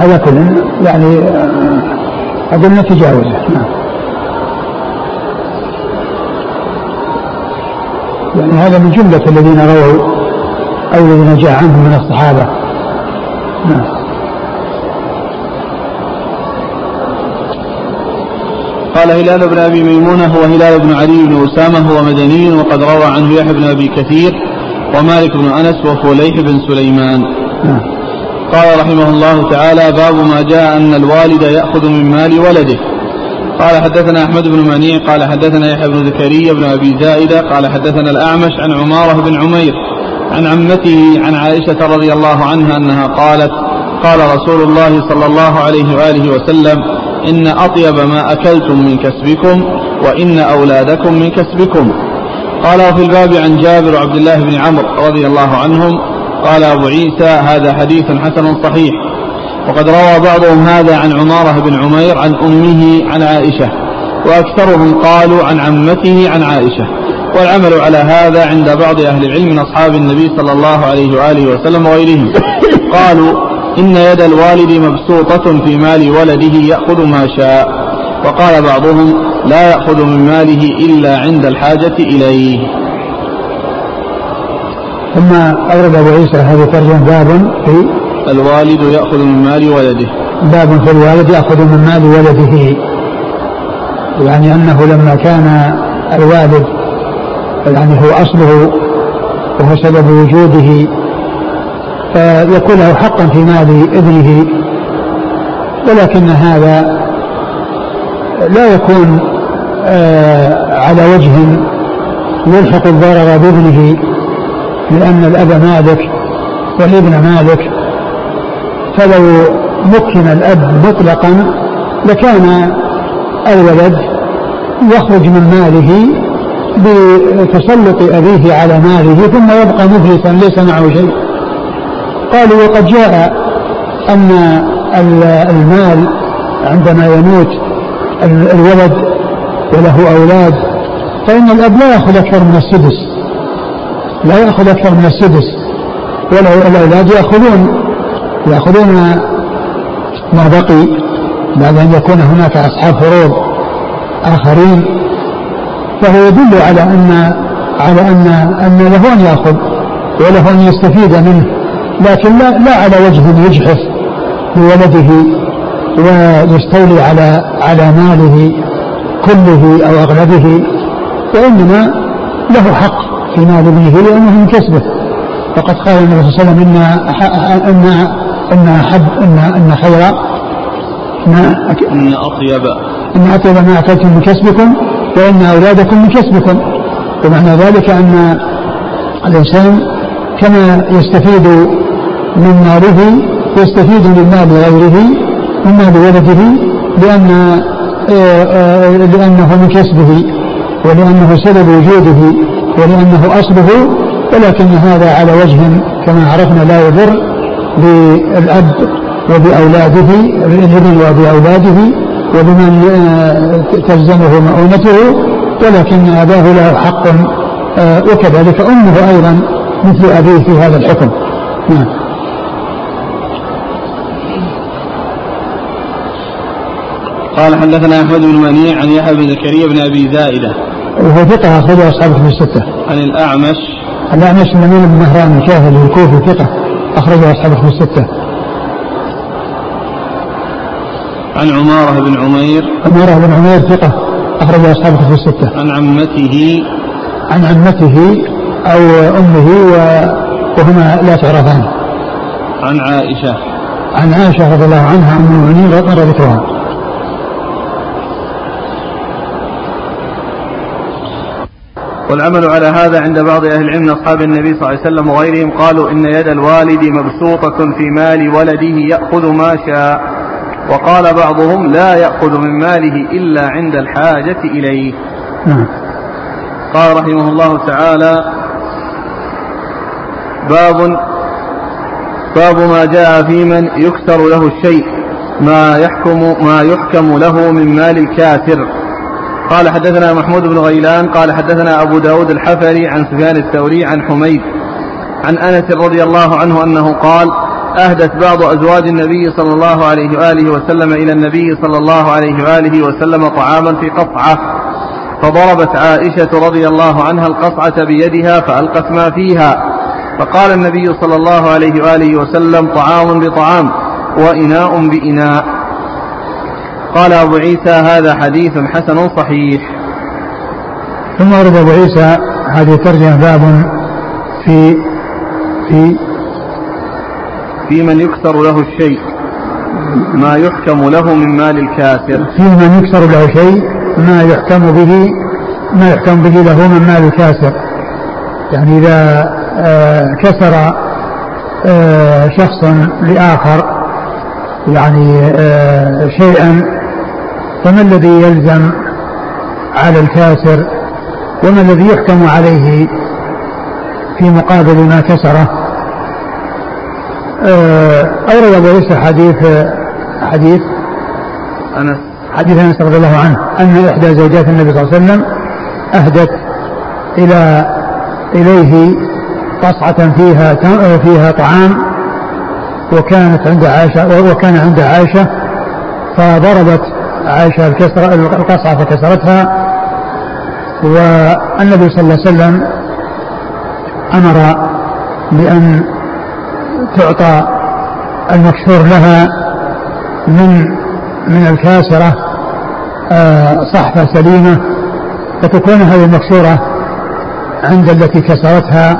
على كل يعني اظن نتجاوزه نعم. يعني هذا من جملة الذين رووا أو الذين جاء عنهم من الصحابة. نعم. قال هلال بن أبي ميمونة هو هلال بن علي بن أسامة هو مدني وقد روى عنه يحيى بن أبي كثير ومالك بن أنس وفليح بن سليمان. قال رحمه الله تعالى باب ما جاء أن الوالد يأخذ من مال ولده. قال حدثنا أحمد بن منيع قال حدثنا يحيى بن زكريا بن أبي زائدة قال حدثنا الأعمش عن عمارة بن عمير عن عمته عن عائشة رضي الله عنها أنها قالت قال رسول الله صلى الله عليه وآله وسلم إن أطيب ما أكلتم من كسبكم وإن أولادكم من كسبكم. قال وفي الباب عن جابر وعبد الله بن عمرو رضي الله عنهم قال أبو عيسى هذا حديث حسن صحيح. وقد روى بعضهم هذا عن عمارة بن عمير عن أمه عن عائشة وأكثرهم قالوا عن عمته عن عائشة. والعمل على هذا عند بعض أهل العلم من أصحاب النبي صلى الله عليه وآله وسلم وغيرهم. قالوا إن يد الوالد مبسوطة في مال ولده يأخذ ما شاء. وقال بعضهم لا يأخذ من ماله إلا عند الحاجة إليه. ثم أورد أبو عيسى هذه ترجمة باب في الوالد يأخذ من مال ولده. باب في الوالد يأخذ من مال ولده. يعني أنه لما كان الوالد يعني هو أصله وهو سبب وجوده فيكون له حقا في مال ابنه. ولكن هذا لا يكون آه، على وجه يلحق الضرر بابنه لأن الأب مالك والابن مالك. فلو مكن الأب مطلقا لكان الولد يخرج من ماله بتسلط أبيه على ماله ثم يبقى مفلسا ليس معه شيء. قالوا وقد جاء أن المال عندما يموت الولد وله أولاد فإن الأب لا يأخذ أكثر من السدس. لا يأخذ أكثر من السدس. والأولاد يأخذون يأخذون ما بقي بعد أن يكون هناك أصحاب فروض آخرين. فهو يدل على أن على أن أن له أن يأخذ وله أن يستفيد منه. لكن لا, لا على وجه يجحف بولده ويستولي على على ماله كله أو أغلبه وإنما له حق في مال ابنه لأنه من كسبه. وقد قال النبي صلى الله عليه وسلم إن إن إن حب ان إن خير ما إن أطيب. إن أطيب ما أكلتم من كسبكم وإن أولادكم من كسبكم. ومعنى ذلك أن الإنسان كما يستفيد من ماله يستفيد من مال غيره من مال ولده لأن آه، آه، لأنه من كسبه ولأنه سبب وجوده ولأنه أصله ولكن هذا على وجه كما عرفنا لا يضر بالأب وبأولاده الابن وبأولاده وبمن آه، تلزمه مؤونته ولكن أباه له حق وكذلك أمه أيضا مثل أبيه في هذا الحكم. نعم. قال حدثنا أحمد بن منيع عن يحيى بن زكريا بن أبي زائدة وهو ثقة أخرجه أصحابه في الستة. عن الأعمش الأعمش من بن مهران الكاهلي الكوفي ثقة أخرجه أصحابه في الستة. عن عمارة بن عمير عمارة بن عمير ثقة أخرجه أصحابه في الستة. عن عمته عن عمته أو أمه وهما لا تعرفان. عن عائشة عن عائشة رضي الله عنها أم المؤمنين مر ذكرها. والعمل على هذا عند بعض أهل العلم من أصحاب النبي صلى الله عليه وسلم وغيرهم قالوا إن يد الوالد مبسوطة في مال ولده يأخذ ما شاء. وقال بعضهم لا يأخذ من ماله إلا عند الحاجة إليه. نعم. قال رحمه الله تعالى باب باب ما جاء في من يكسر له الشيء ما يحكم ما يحكم له من مال الكافر. قال حدثنا محمود بن غيلان قال حدثنا أبو داود الحفري عن سفيان الثوري عن حميد عن أنس رضي الله عنه أنه قال أهدت بعض أزواج النبي صلى الله عليه وآله وسلم إلى النبي صلى الله عليه وآله وسلم طعاما في قصعة فضربت عائشة رضي الله عنها القصعة بيدها فألقت ما فيها. فقال النبي صلى الله عليه وآله وسلم طعام بطعام وإناء بإناء. قال أبو عيسى هذا حديث حسن صحيح. ثم ورد أبو عيسى هذه الترجمة باب في في في من يكسر له الشيء ما يحكم له من مال الكافر. في من يكسر له شيء ما يحكم به ما يحكم به له من مال الكافر. يعني إذا آه، كسر آه، شخص لآخر يعني آه، شيئا فما الذي يلزم على الكاسر وما الذي يحكم عليه في مقابل ما كسره؟ آه، أورد أبو عيسى حديث حديث؟ أنس حديث أنس رضي الله عنه أن إحدى زوجات النبي صلى الله عليه وسلم أهدت إلى إليه قصعة فيها فيها طعام وكانت عند عائشة وكان عند عائشة فضربت عائشة الكسرة القصعة فكسرتها والنبي صلى الله عليه وسلم أمر بأن تعطى المكسور لها من من الكاسرة آه، صحفة سليمة فتكون هذه المكسورة عند التي كسرتها.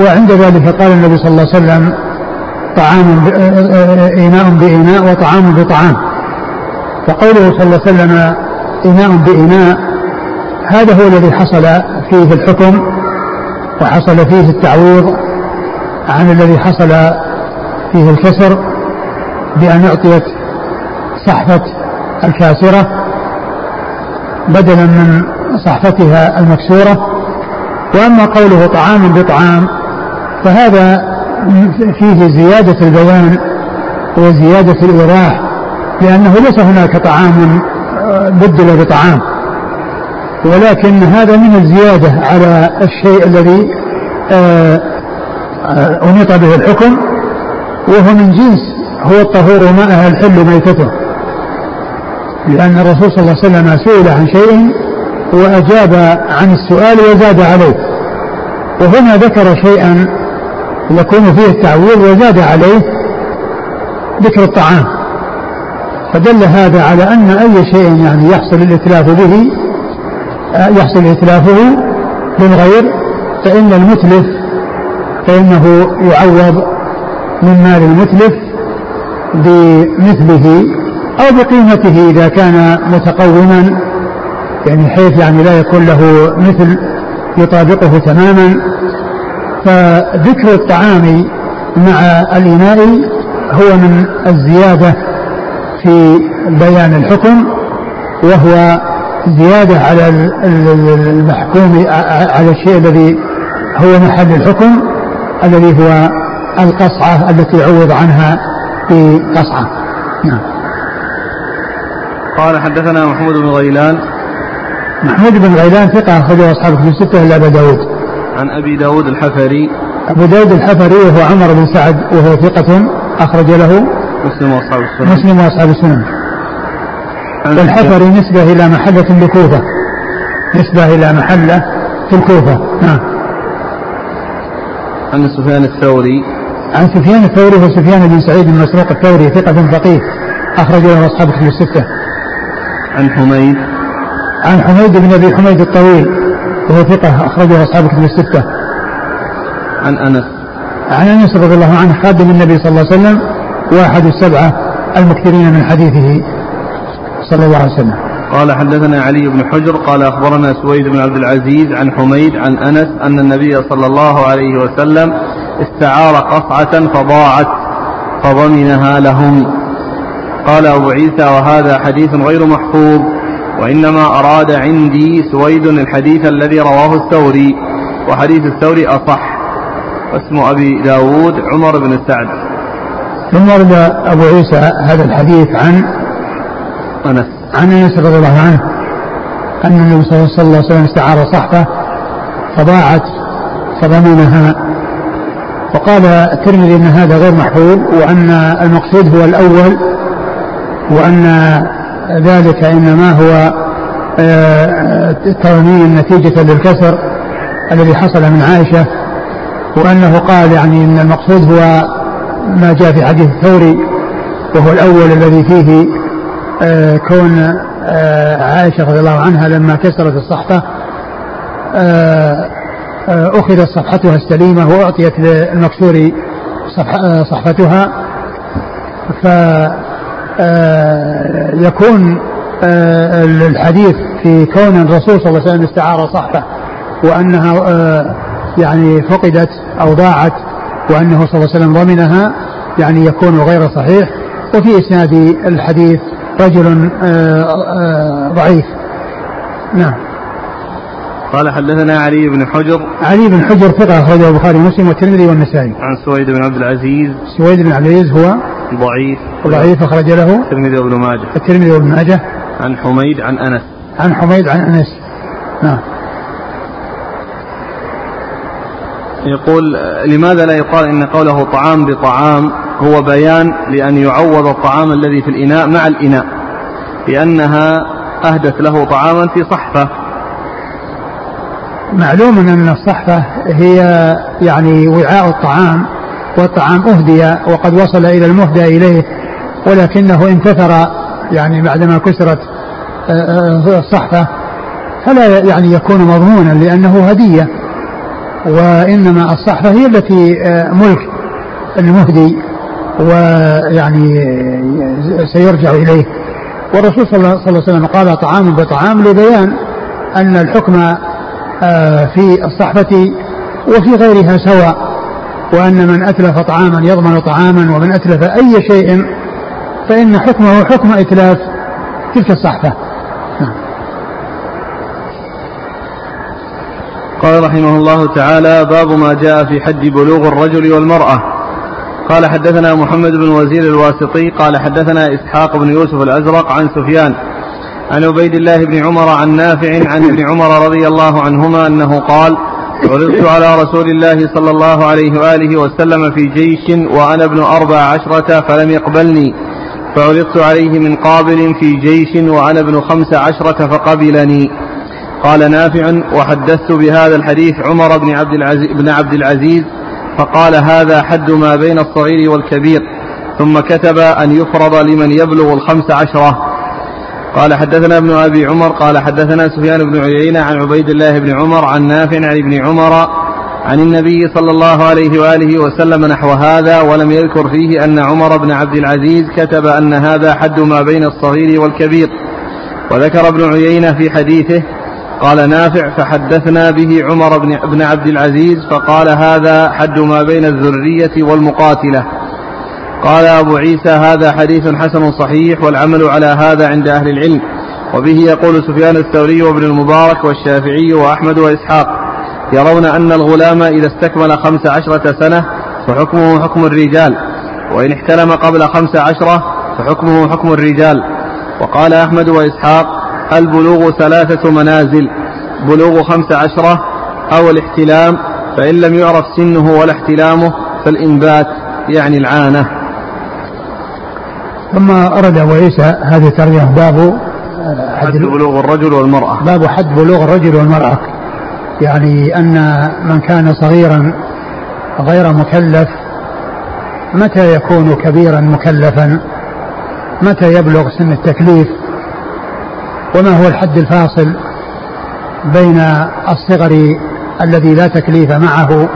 وعند ذلك قال النبي صلى الله عليه وسلم طعام آه، آه، إناء بإناء وطعام بطعام. فقوله صلى الله عليه وسلم إناء بإناء هذا هو الذي حصل فيه الحكم وحصل فيه التعويض عن الذي حصل فيه الكسر بأن أعطيت صحفة الكاسرة بدلا من صحفتها المكسورة. وأما قوله طعام بطعام فهذا فيه زيادة البيان وزيادة الإيضاح لأنه ليس هناك طعام بدل بطعام ولكن هذا من الزيادة على الشيء الذي آه، آه، أنيط به الحكم وهو من جنس هو الطهور ماءها الحل ميتته. لأن الرسول صلى الله عليه وسلم سئل عن شيء وأجاب عن السؤال وزاد عليه. وهنا ذكر شيئا يكون فيه التعويض وزاد عليه ذكر الطعام. فدل هذا على أن أي شيء يعني يحصل الإتلاف به آه، يحصل إتلافه للغير فإن المتلف فإنه يعوض من مال المتلف بمثله أو بقيمته إذا كان متقوما يعني حيث يعني لا يكون له مثل يطابقه تماما. فذكر الطعام مع الإناء هو من الزيادة في بيان الحكم وهو زيادة على المحكوم على الشيء الذي هو محل الحكم الذي هو القصعة التي عوض عنها بقصعة. نعم. قال حدثنا محمود بن غيلان. محمود بن غيلان ثقة أخرجه أصحاب كتب الستة إلا أبا داود. عن أبي داود الحفري. أبو داود الحفري وهو عمر بن سعد وهو ثقة أخرج له. مسلم وأصحاب السنن مسلم وأصحاب السنن والحفري نسبة إلى محلة بكوفة نسبة إلى محلة في الكوفة. نعم. عن سفيان الثوري. عن سفيان الثوري هو سفيان بن سعيد بن مسروق الثوري ثقة فقيه أخرج له أصحاب كتب الستة. عن حميد. عن حميد بن أبي حميد الطويل وهو ثقة أخرجه أصحاب كتب الستة. عن أنس. عن أنس رضي الله عنه خادم النبي صلى الله عليه وسلم واحد السبعة المكثرين من حديثه صلى الله عليه وسلم. قال حدثنا علي بن حجر قال أخبرنا سويد بن عبد العزيز عن حميد عن أنس أن النبي صلى الله عليه وسلم استعار قصعة فضاعت فضمنها لهم. قال أبو عيسى وهذا حديث غير محفوظ وإنما أراد عندي سويد الحديث الذي رواه الثوري وحديث الثوري أصح. واسم أبي داود عمر بن سعد. ثم ورد أبو عيسى هذا الحديث عن أنس عن أنس رضي الله عنه أن النبي صلى الله عليه وسلم استعار صحبة فضاعت فضمنها. وقال الترمذي أن هذا غير محفوظ وأن المقصود هو الأول وأن ذلك إنما هو آه، ترميم نتيجة للكسر الذي حصل من عائشة وأنه قال يعني أن المقصود هو ما جاء في حديث الثوري وهو الأول الذي فيه آه، كون آه، عائشة رضي الله عنها لما كسرت الصحفة أخذت صفحتها السليمة وأعطيت للمكسور صحفتها. ف آه، يكون آه، الحديث في كون الرسول صلى الله عليه وسلم استعار صحبه وأنها آه، يعني فقدت أو ضاعت وأنه صلى الله عليه وسلم ضمنها يعني يكون غير صحيح. وفي إسناد الحديث رجل ضعيف. نعم. قال حدثنا علي بن حجر. علي بن حجر ثقة أخرجه البخاري ومسلم والترمذي والنسائي. عن سويد بن عبد العزيز. سويد بن عبد العزيز هو ضعيف. ضعيف أخرج له. الترمذي وابن ماجه. الترمذي وابن ماجه. عن حميد عن أنس. عن حميد عن أنس. نعم. يقول لماذا لا يقال إن قوله طعام بطعام هو بيان لأن يعوض الطعام الذي في الإناء مع الإناء؟ لأنها أهدت له طعاما في صحفة. معلوم أن الصحفة هي يعني وعاء الطعام والطعام أهدي وقد وصل إلى المهدى إليه ولكنه انتثر يعني بعدما كسرت آه، آه، الصحفة. فلا يعني يكون مضمونا لأنه هدية. وإنما الصحفة هي التي آه، ملك المهدي ويعني سيرجع إليه. والرسول صلى الله عليه وسلم قال طعام بطعام لبيان أن الحكم في الصحفة وفي غيرها سواء وأن من أتلف طعاما يضمن طعاما ومن أتلف أي شيء فإن حكمه حكم إتلاف تلك الصحفة قال رحمه الله تعالى باب ما جاء في حد بلوغ الرجل والمرأة. قال حدثنا محمد بن وزير الواسطي. قال حدثنا إسحاق بن يوسف الأزرق عن سفيان عن عبيد الله بن عمر عن نافع عن ابن عمر رضي الله عنهما أنه قال عرضت على رسول الله صلى الله عليه وآله وسلم في جيش وأنا ابن أربع عشرة فلم يقبلني. فعرضت عليه من قابل في جيش وأنا ابن خمس عشرة فقبلني. قال نافع وحدثت بهذا الحديث عمر بن عبد العزيز, بن عبد العزيز فقال هذا حد ما بين الصغير والكبير ثم كتب أن يفرض لمن يبلغ الخمس عشرة. قال حدثنا ابن أبي عمر قال حدثنا سفيان بن عيينة عن عبيد الله بن عمر عن نافع عن ابن عمر عن النبي صلى الله عليه وآله وسلم نحو هذا ولم يذكر فيه أن عمر بن عبد العزيز كتب أن هذا حد ما بين الصغير والكبير. وذكر ابن عيينة في حديثه قال نافع فحدثنا به عمر بن عبد العزيز فقال هذا حد ما بين الذرية والمقاتلة. قال أبو عيسى هذا حديث حسن صحيح والعمل على هذا عند أهل العلم. وبه يقول سفيان الثوري وابن المبارك والشافعي وأحمد وإسحاق يرون أن الغلام إذا استكمل خمس عشرة سنة فحكمه حكم الرجال. وإن احتلم قبل خمس عشرة فحكمه حكم الرجال. وقال أحمد وإسحاق البلوغ ثلاثة منازل بلوغ خمس عشرة أو الاحتلام فإن لم يعرف سنه ولا احتلامه فالإنبات يعني العانة. ثم أرد أبو عيسى هذه الترجمة باب حد بلوغ الرجل والمرأة. باب حد بلوغ الرجل والمرأة. يعني أن من كان صغيرا غير مكلف متى يكون كبيرا مكلفا؟ متى يبلغ سن التكليف؟ وما هو الحد الفاصل بين الصغر الذي لا تكليف معه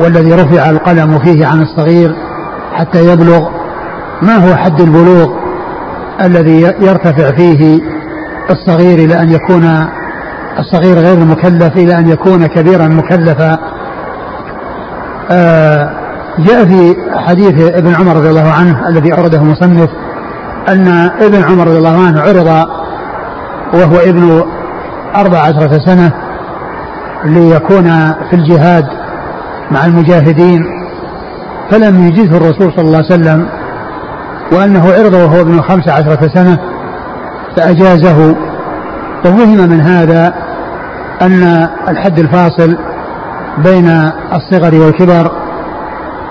والذي رفع القلم فيه عن الصغير حتى يبلغ؟ ما هو حد البلوغ الذي يرتفع فيه الصغير إلى أن يكون الصغير غير المكلف إلى أن يكون كبيرا مكلفا؟ آه جاء في حديث ابن عمر رضي الله عنه الذي أورده المصنف أن ابن عمر رضي الله عنه عرض وهو ابن أربع عشرة سنة ليكون في الجهاد مع المجاهدين فلم يجزه الرسول صلى الله عليه وسلم وأنه عرض وهو ابن خمس عشرة سنة فأجازه. وفهم من هذا أن الحد الفاصل بين الصغر والكبر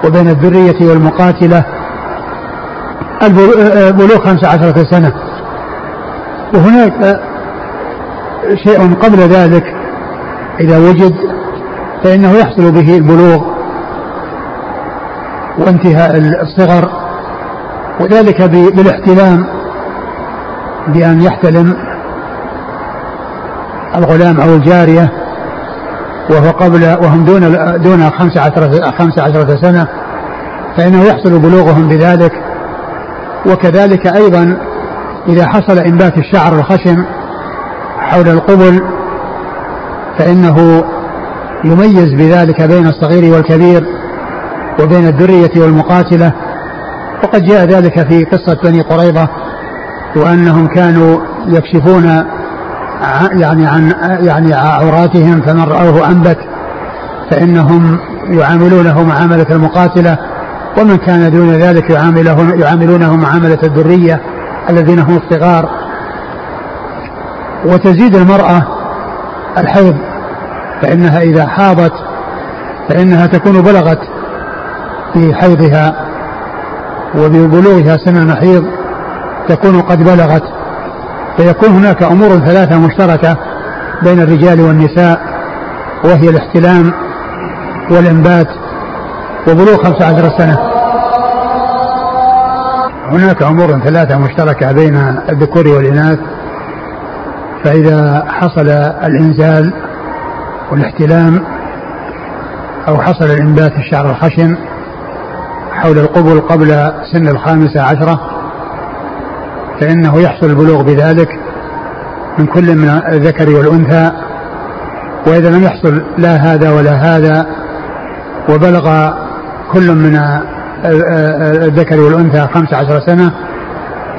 وبين الذرية والمقاتلة البلوغ خمس عشرة سنة. وهناك شيء قبل ذلك إذا وجد فإنه يحصل به البلوغ وانتهاء الصغر وذلك بالاحتلام بأن يحتلم الغلام أو الجارية وهو قبل وهم دون دون خمس عشرة خمس عشرة سنة فإنه يحصل بلوغهم بذلك وكذلك أيضا إذا حصل إنبات الشعر الخشن حول القبل فإنه يميز بذلك بين الصغير والكبير وبين الذرية والمقاتلة. وقد جاء ذلك في قصة بني قريظة وأنهم كانوا يكشفون يعني عن يعني عوراتهم فمن رأوه أنبت فإنهم يعاملونه معاملة المقاتلة. ومن كان دون ذلك يعامله يعاملونه معاملة الذرية الذين هم الصغار. وتزيد المرأة الحيض فإنها إذا حاضت فإنها تكون بلغت في حيضها وببلوغها سن المحيض تكون قد بلغت. فيكون هناك أمور ثلاثة مشتركة بين الرجال والنساء وهي الاحتلام والإنبات. وبلوغ خمسة عشر سنة. هناك أمور ثلاثة مشتركة بين الذكور والإناث. فإذا حصل الإنزال والاحتلام أو حصل الإنبات الشعر الخشن حول القبل قبل سن الخامسة عشرة فإنه يحصل البلوغ بذلك من كل من الذكر والأنثى. وإذا لم يحصل لا هذا ولا هذا وبلغ كل من الذكر والأنثى خمس عشر سنة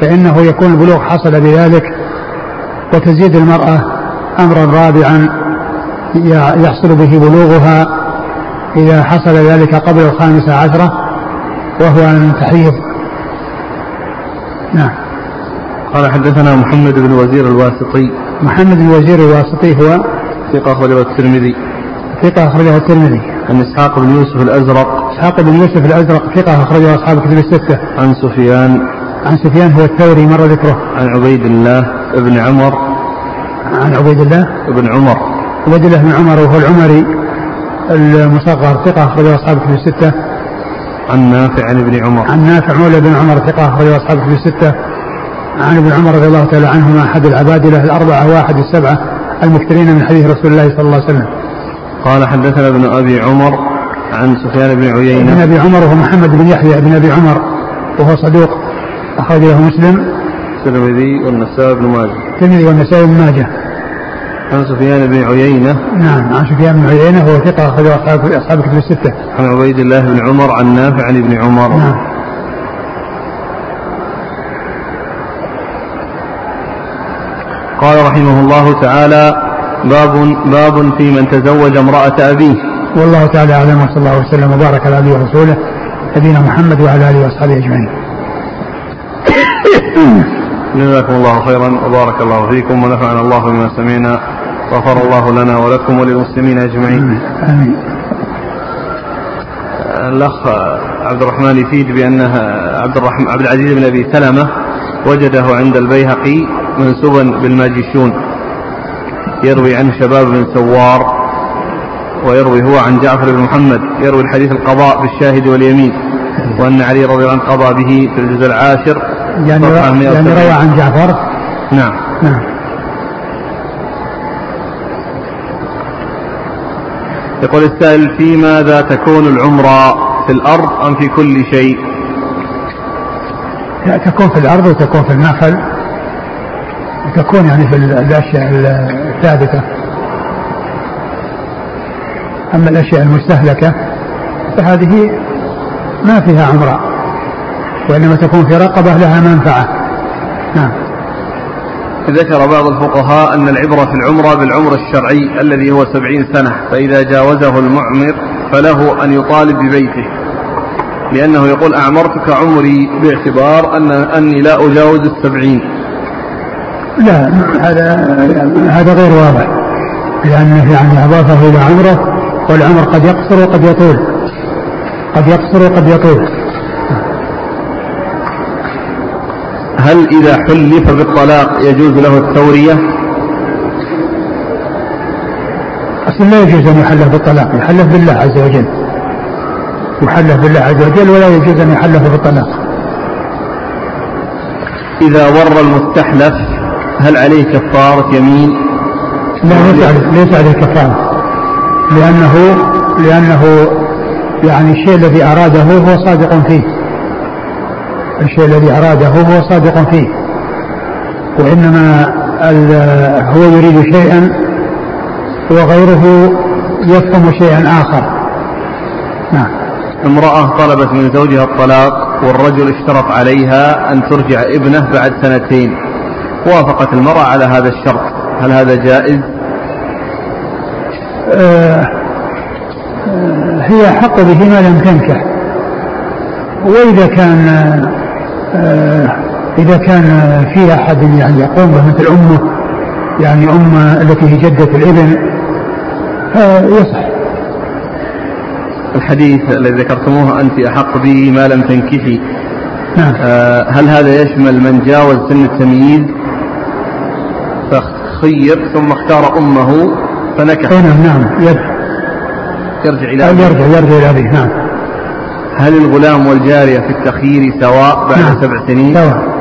فإنه يكون البلوغ حصل بذلك وتزيد المرأة أمرا رابعا يحصل به بلوغها إذا حصل ذلك قبل الخامسة عشرة وهو أن تحيض نعم. قال حدثنا محمد بن وزير الواسطي. محمد بن وزير الواسطي هو؟ ثقة أخرجه الترمذي. ثقة أخرجه الترمذي. عن إسحاق بن يوسف الأزرق إسحاق بن يوسف الأزرق ثقة أخرجه أصحاب كتب الستة. عن سفيان عن سفيان هو الثوري مر ذكره. عن عبيد الله بن عمر. عن عبيد الله. بن عمر. عبيد الله بن عمر وهو العمري المصغر ثقة أخرجه أصحاب كتب الستة. عن نافع عن ابن عمر. عن نافع مولى بن عمر ثقة أخرجه أصحاب كتب الستة. عن ابن عمر رضي الله تعالى عنهما أحد العبادلة الأربعة واحد السبعة المكثرين من حديث رسول الله صلى الله عليه وسلم. قال حدثنا ابن أبي عمر عن سفيان بن عيينة. ابن أبي عمر هو محمد بن يحيى بن أبي عمر وهو صدوق أخرج له مسلم. الترمذي والنسائي بن ماجه. الترمذي والنسائي بن ماجه. عن سفيان بن عيينة. نعم عن سفيان بن عيينة هو ثقة أخرج أصحاب أصحاب الكتب الستة. عن عبيد الله بن عمر عن نافع عن ابن عمر. نعم. قال رحمه الله تعالى باب باب في من تزوج امرأة أبيه والله تعالى أعلم وصلى الله وسلم وبارك على عبده ورسوله نبينا محمد وعلى آله وأصحابه أجمعين جزاكم الله خيرا وبارك الله فيكم ونفعنا الله بما سمعنا غفر الله لنا ولكم وللمسلمين أجمعين. آمين. الأخ عبد الرحمن يفيد بانها عبد الرحمن عبد العزيز بن أبي سلمة وجده عند البيهقي منسوبا بالماجشون يروي عنه شباب بن سوار ويروي هو عن جعفر بن محمد يروي الحديث القضاء بالشاهد واليمين وأن علي رضي الله عنه قضى به في الجزء العاشر يعني, يعني روى عن جعفر؟ نعم. نعم. يقول السائل في ماذا تكون العمرة في الأرض أم في كل شيء؟ تكون في الأرض وتكون في النخل تكون يعني في الأشياء الثابتة. أما الأشياء المستهلكة فهذه ما فيها عمرة وإنما تكون في رقبة لها منفعة. نعم. ذكر بعض الفقهاء أن العبرة في العمرة بالعمر الشرعي الذي هو سبعين سنة فإذا جاوزه المعمر فله أن يطالب ببيته. لأنه يقول أعمرتك عمري باعتبار أن أني لا أجاوز السبعين. لا هذا هذا غير واضح لأنه يعني أضافه إلى عمره والعمر قد يقصر وقد يطول قد يقصر وقد يطول. هل إذا حلف بالطلاق يجوز له التورية؟ أصلا لا يجوز أن يحلف بالطلاق يحلف بالله عز وجل. يحلف بالله عز وجل ولا يجوز أن يحلف بالطلاق. إذا ور المستحلف هل عليه كفارة يمين؟ لا ليس عليه ليس عليه كفارة لأنه لأنه يعني الشيء الذي أراده هو صادق فيه. الشيء الذي أراده هو صادق فيه. وإنما هو يريد شيئا وغيره يفهم شيئا آخر. نعم. امرأة طلبت من زوجها الطلاق والرجل اشترط عليها أن ترجع ابنه بعد سنتين. وافقت المرأة على هذا الشرط. هل هذا جائز؟ آه هي حق به ما لم تنكح. وإذا كان آه إذا كان في أحد يعني يقوم به مثل أمه يعني أم التي هي جدة الإبن يصح الحديث الذي ذكرتموه أنت أحق به ما لم تنكحي. نعم. آه هل هذا يشمل من جاوز سن التمييز؟ فخير ثم اختار أمه فنكح نعم نعم يرجع إلى أبيه يرجع يرجع إلى أبيه نعم هل الغلام والجارية في التخيير سواء بعد نعم. سبع سنين؟ سواء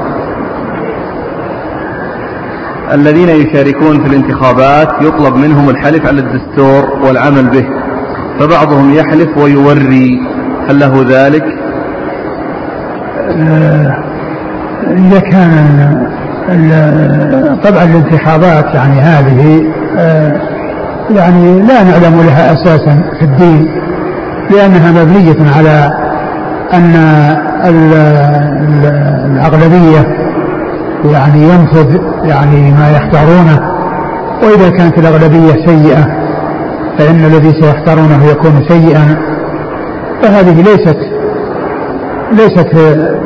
الذين يشاركون في الانتخابات يطلب منهم الحلف على الدستور والعمل به فبعضهم يحلف ويوري هل له ذلك؟ آه، إذا كان طبعا الانتخابات يعني هذه آه، يعني لا نعلم لها أساسا في الدين لأنها مبنية على أن الأغلبية يعني ينفذ يعني ما يختارونه وإذا كانت الأغلبية سيئة فإن الذي سيختارونه يكون سيئا فهذه ليست ليست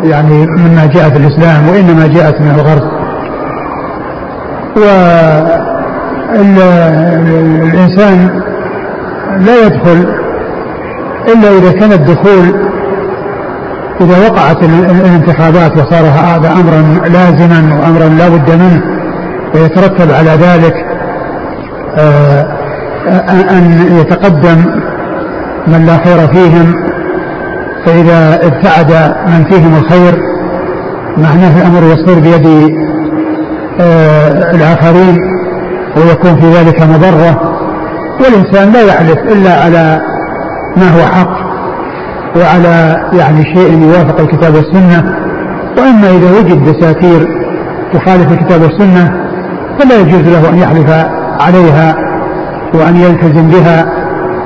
يعني مما جاء في الإسلام وإنما جاءت من الغرب. والإنسان لا يدخل إلا إذا كان الدخول إذا وقعت الانتخابات وصار هذا أمرا لازما وأمرا لا بد منه ويترتب على ذلك آه، أن يتقدم من لا خير فيهم فإذا ابتعد من فيهم الخير معناه الأمر يصير بيد الآخرين ويكون في ذلك مضرة. والإنسان لا يحلف إلا على ما هو حق وعلى يعني شيء يوافق الكتاب والسنة. وأما إذا وجد دساتير تخالف الكتاب والسنة فلا يجوز له أن يحلف عليها وأن يلتزم بها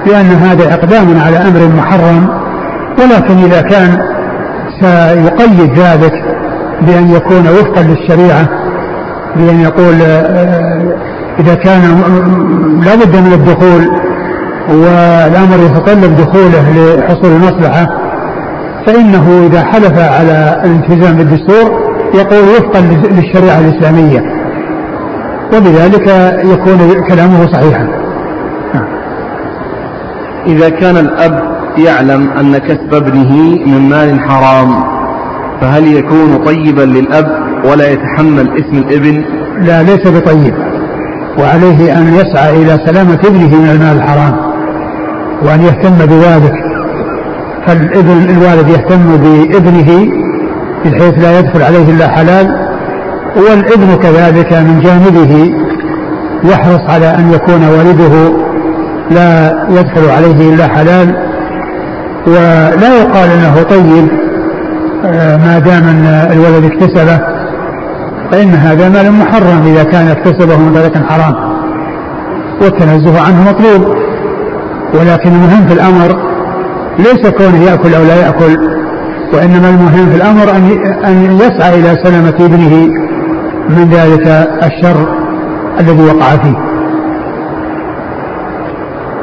لأن هذا إقدام على أمر محرم. ولكن إذا كان سيقيد ذلك بأن يكون وفقا للشريعة بأن يقول آه، إذا كان لا بد من الدخول والأمر يتطلب دخوله لحصول المصلحة فإنه إذا حلف على الالتزام بالدستور يقول وفقا للشريعة الإسلامية وبذلك يكون كلامه صحيحا. إذا كان الأب يعلم أن كسب ابنه من مال حرام فهل يكون طيبا للأب ولا يتحمل اسم الابن. لا ليس بطيب. وعليه أن يسعى إلى سلامة ابنه من المال الحرام وأن يهتم بذلك فالابن الوالد يهتم بابنه بحيث لا يدخل عليه إلا حلال والابن كذلك من جانبه يحرص على أن يكون والده لا يدخل عليه إلا حلال. ولا يقال أنه طيب آه، ما دام أن الولد اكتسبه. فإن هذا مال محرم إذا كان اكتسبه من طريق حرام. والتنزه عنه مطلوب. ولكن المهم في الأمر ليس كونه يأكل أو لا يأكل وإنما المهم في الأمر أن أن يسعى إلى سلامة ابنه من ذلك الشر الذي وقع فيه.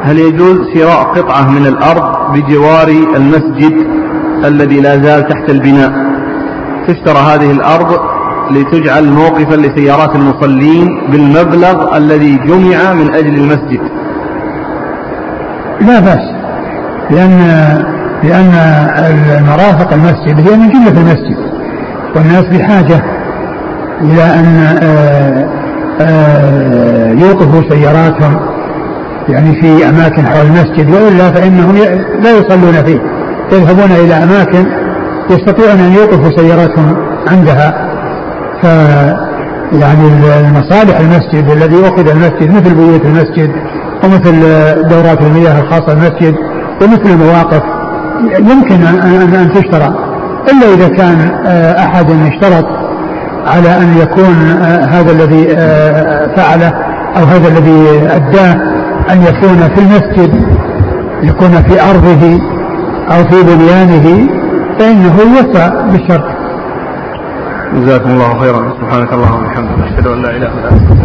هل يجوز شراء قطعة من الأرض بجوار المسجد الذي لا زال تحت البناء؟ تشترى هذه الأرض لتجعل موقفا لسيارات المصلين بالمبلغ الذي جمع من أجل المسجد. لا بأس لأن لأن المرافق المسجد هي من جملة المسجد والناس بحاجة إلى أن آه، آه، يوقفوا سياراتهم يعني في أماكن حول المسجد وإلا فإنهم لا يصلون فيه يذهبون إلى أماكن يستطيعون أن يوقفوا سياراتهم عندها. ف يعني المصالح المسجد الذي أخذ المسجد مثل بيوت المسجد ومثل دورات المياه الخاصة بالمسجد ومثل المواقف يمكن أن, أن تشترى. إلا إذا كان آه، أحد اشترط على أن يكون آه، هذا الذي آه، فعله أو هذا الذي أداه أن يكون في المسجد يكون في أرضه أو في بنيانه فإنه يوفى بالشرط. جزاكم الله خيرا. سبحانك اللهم وبحمدك. أشهد أن لا إله إلا أنت.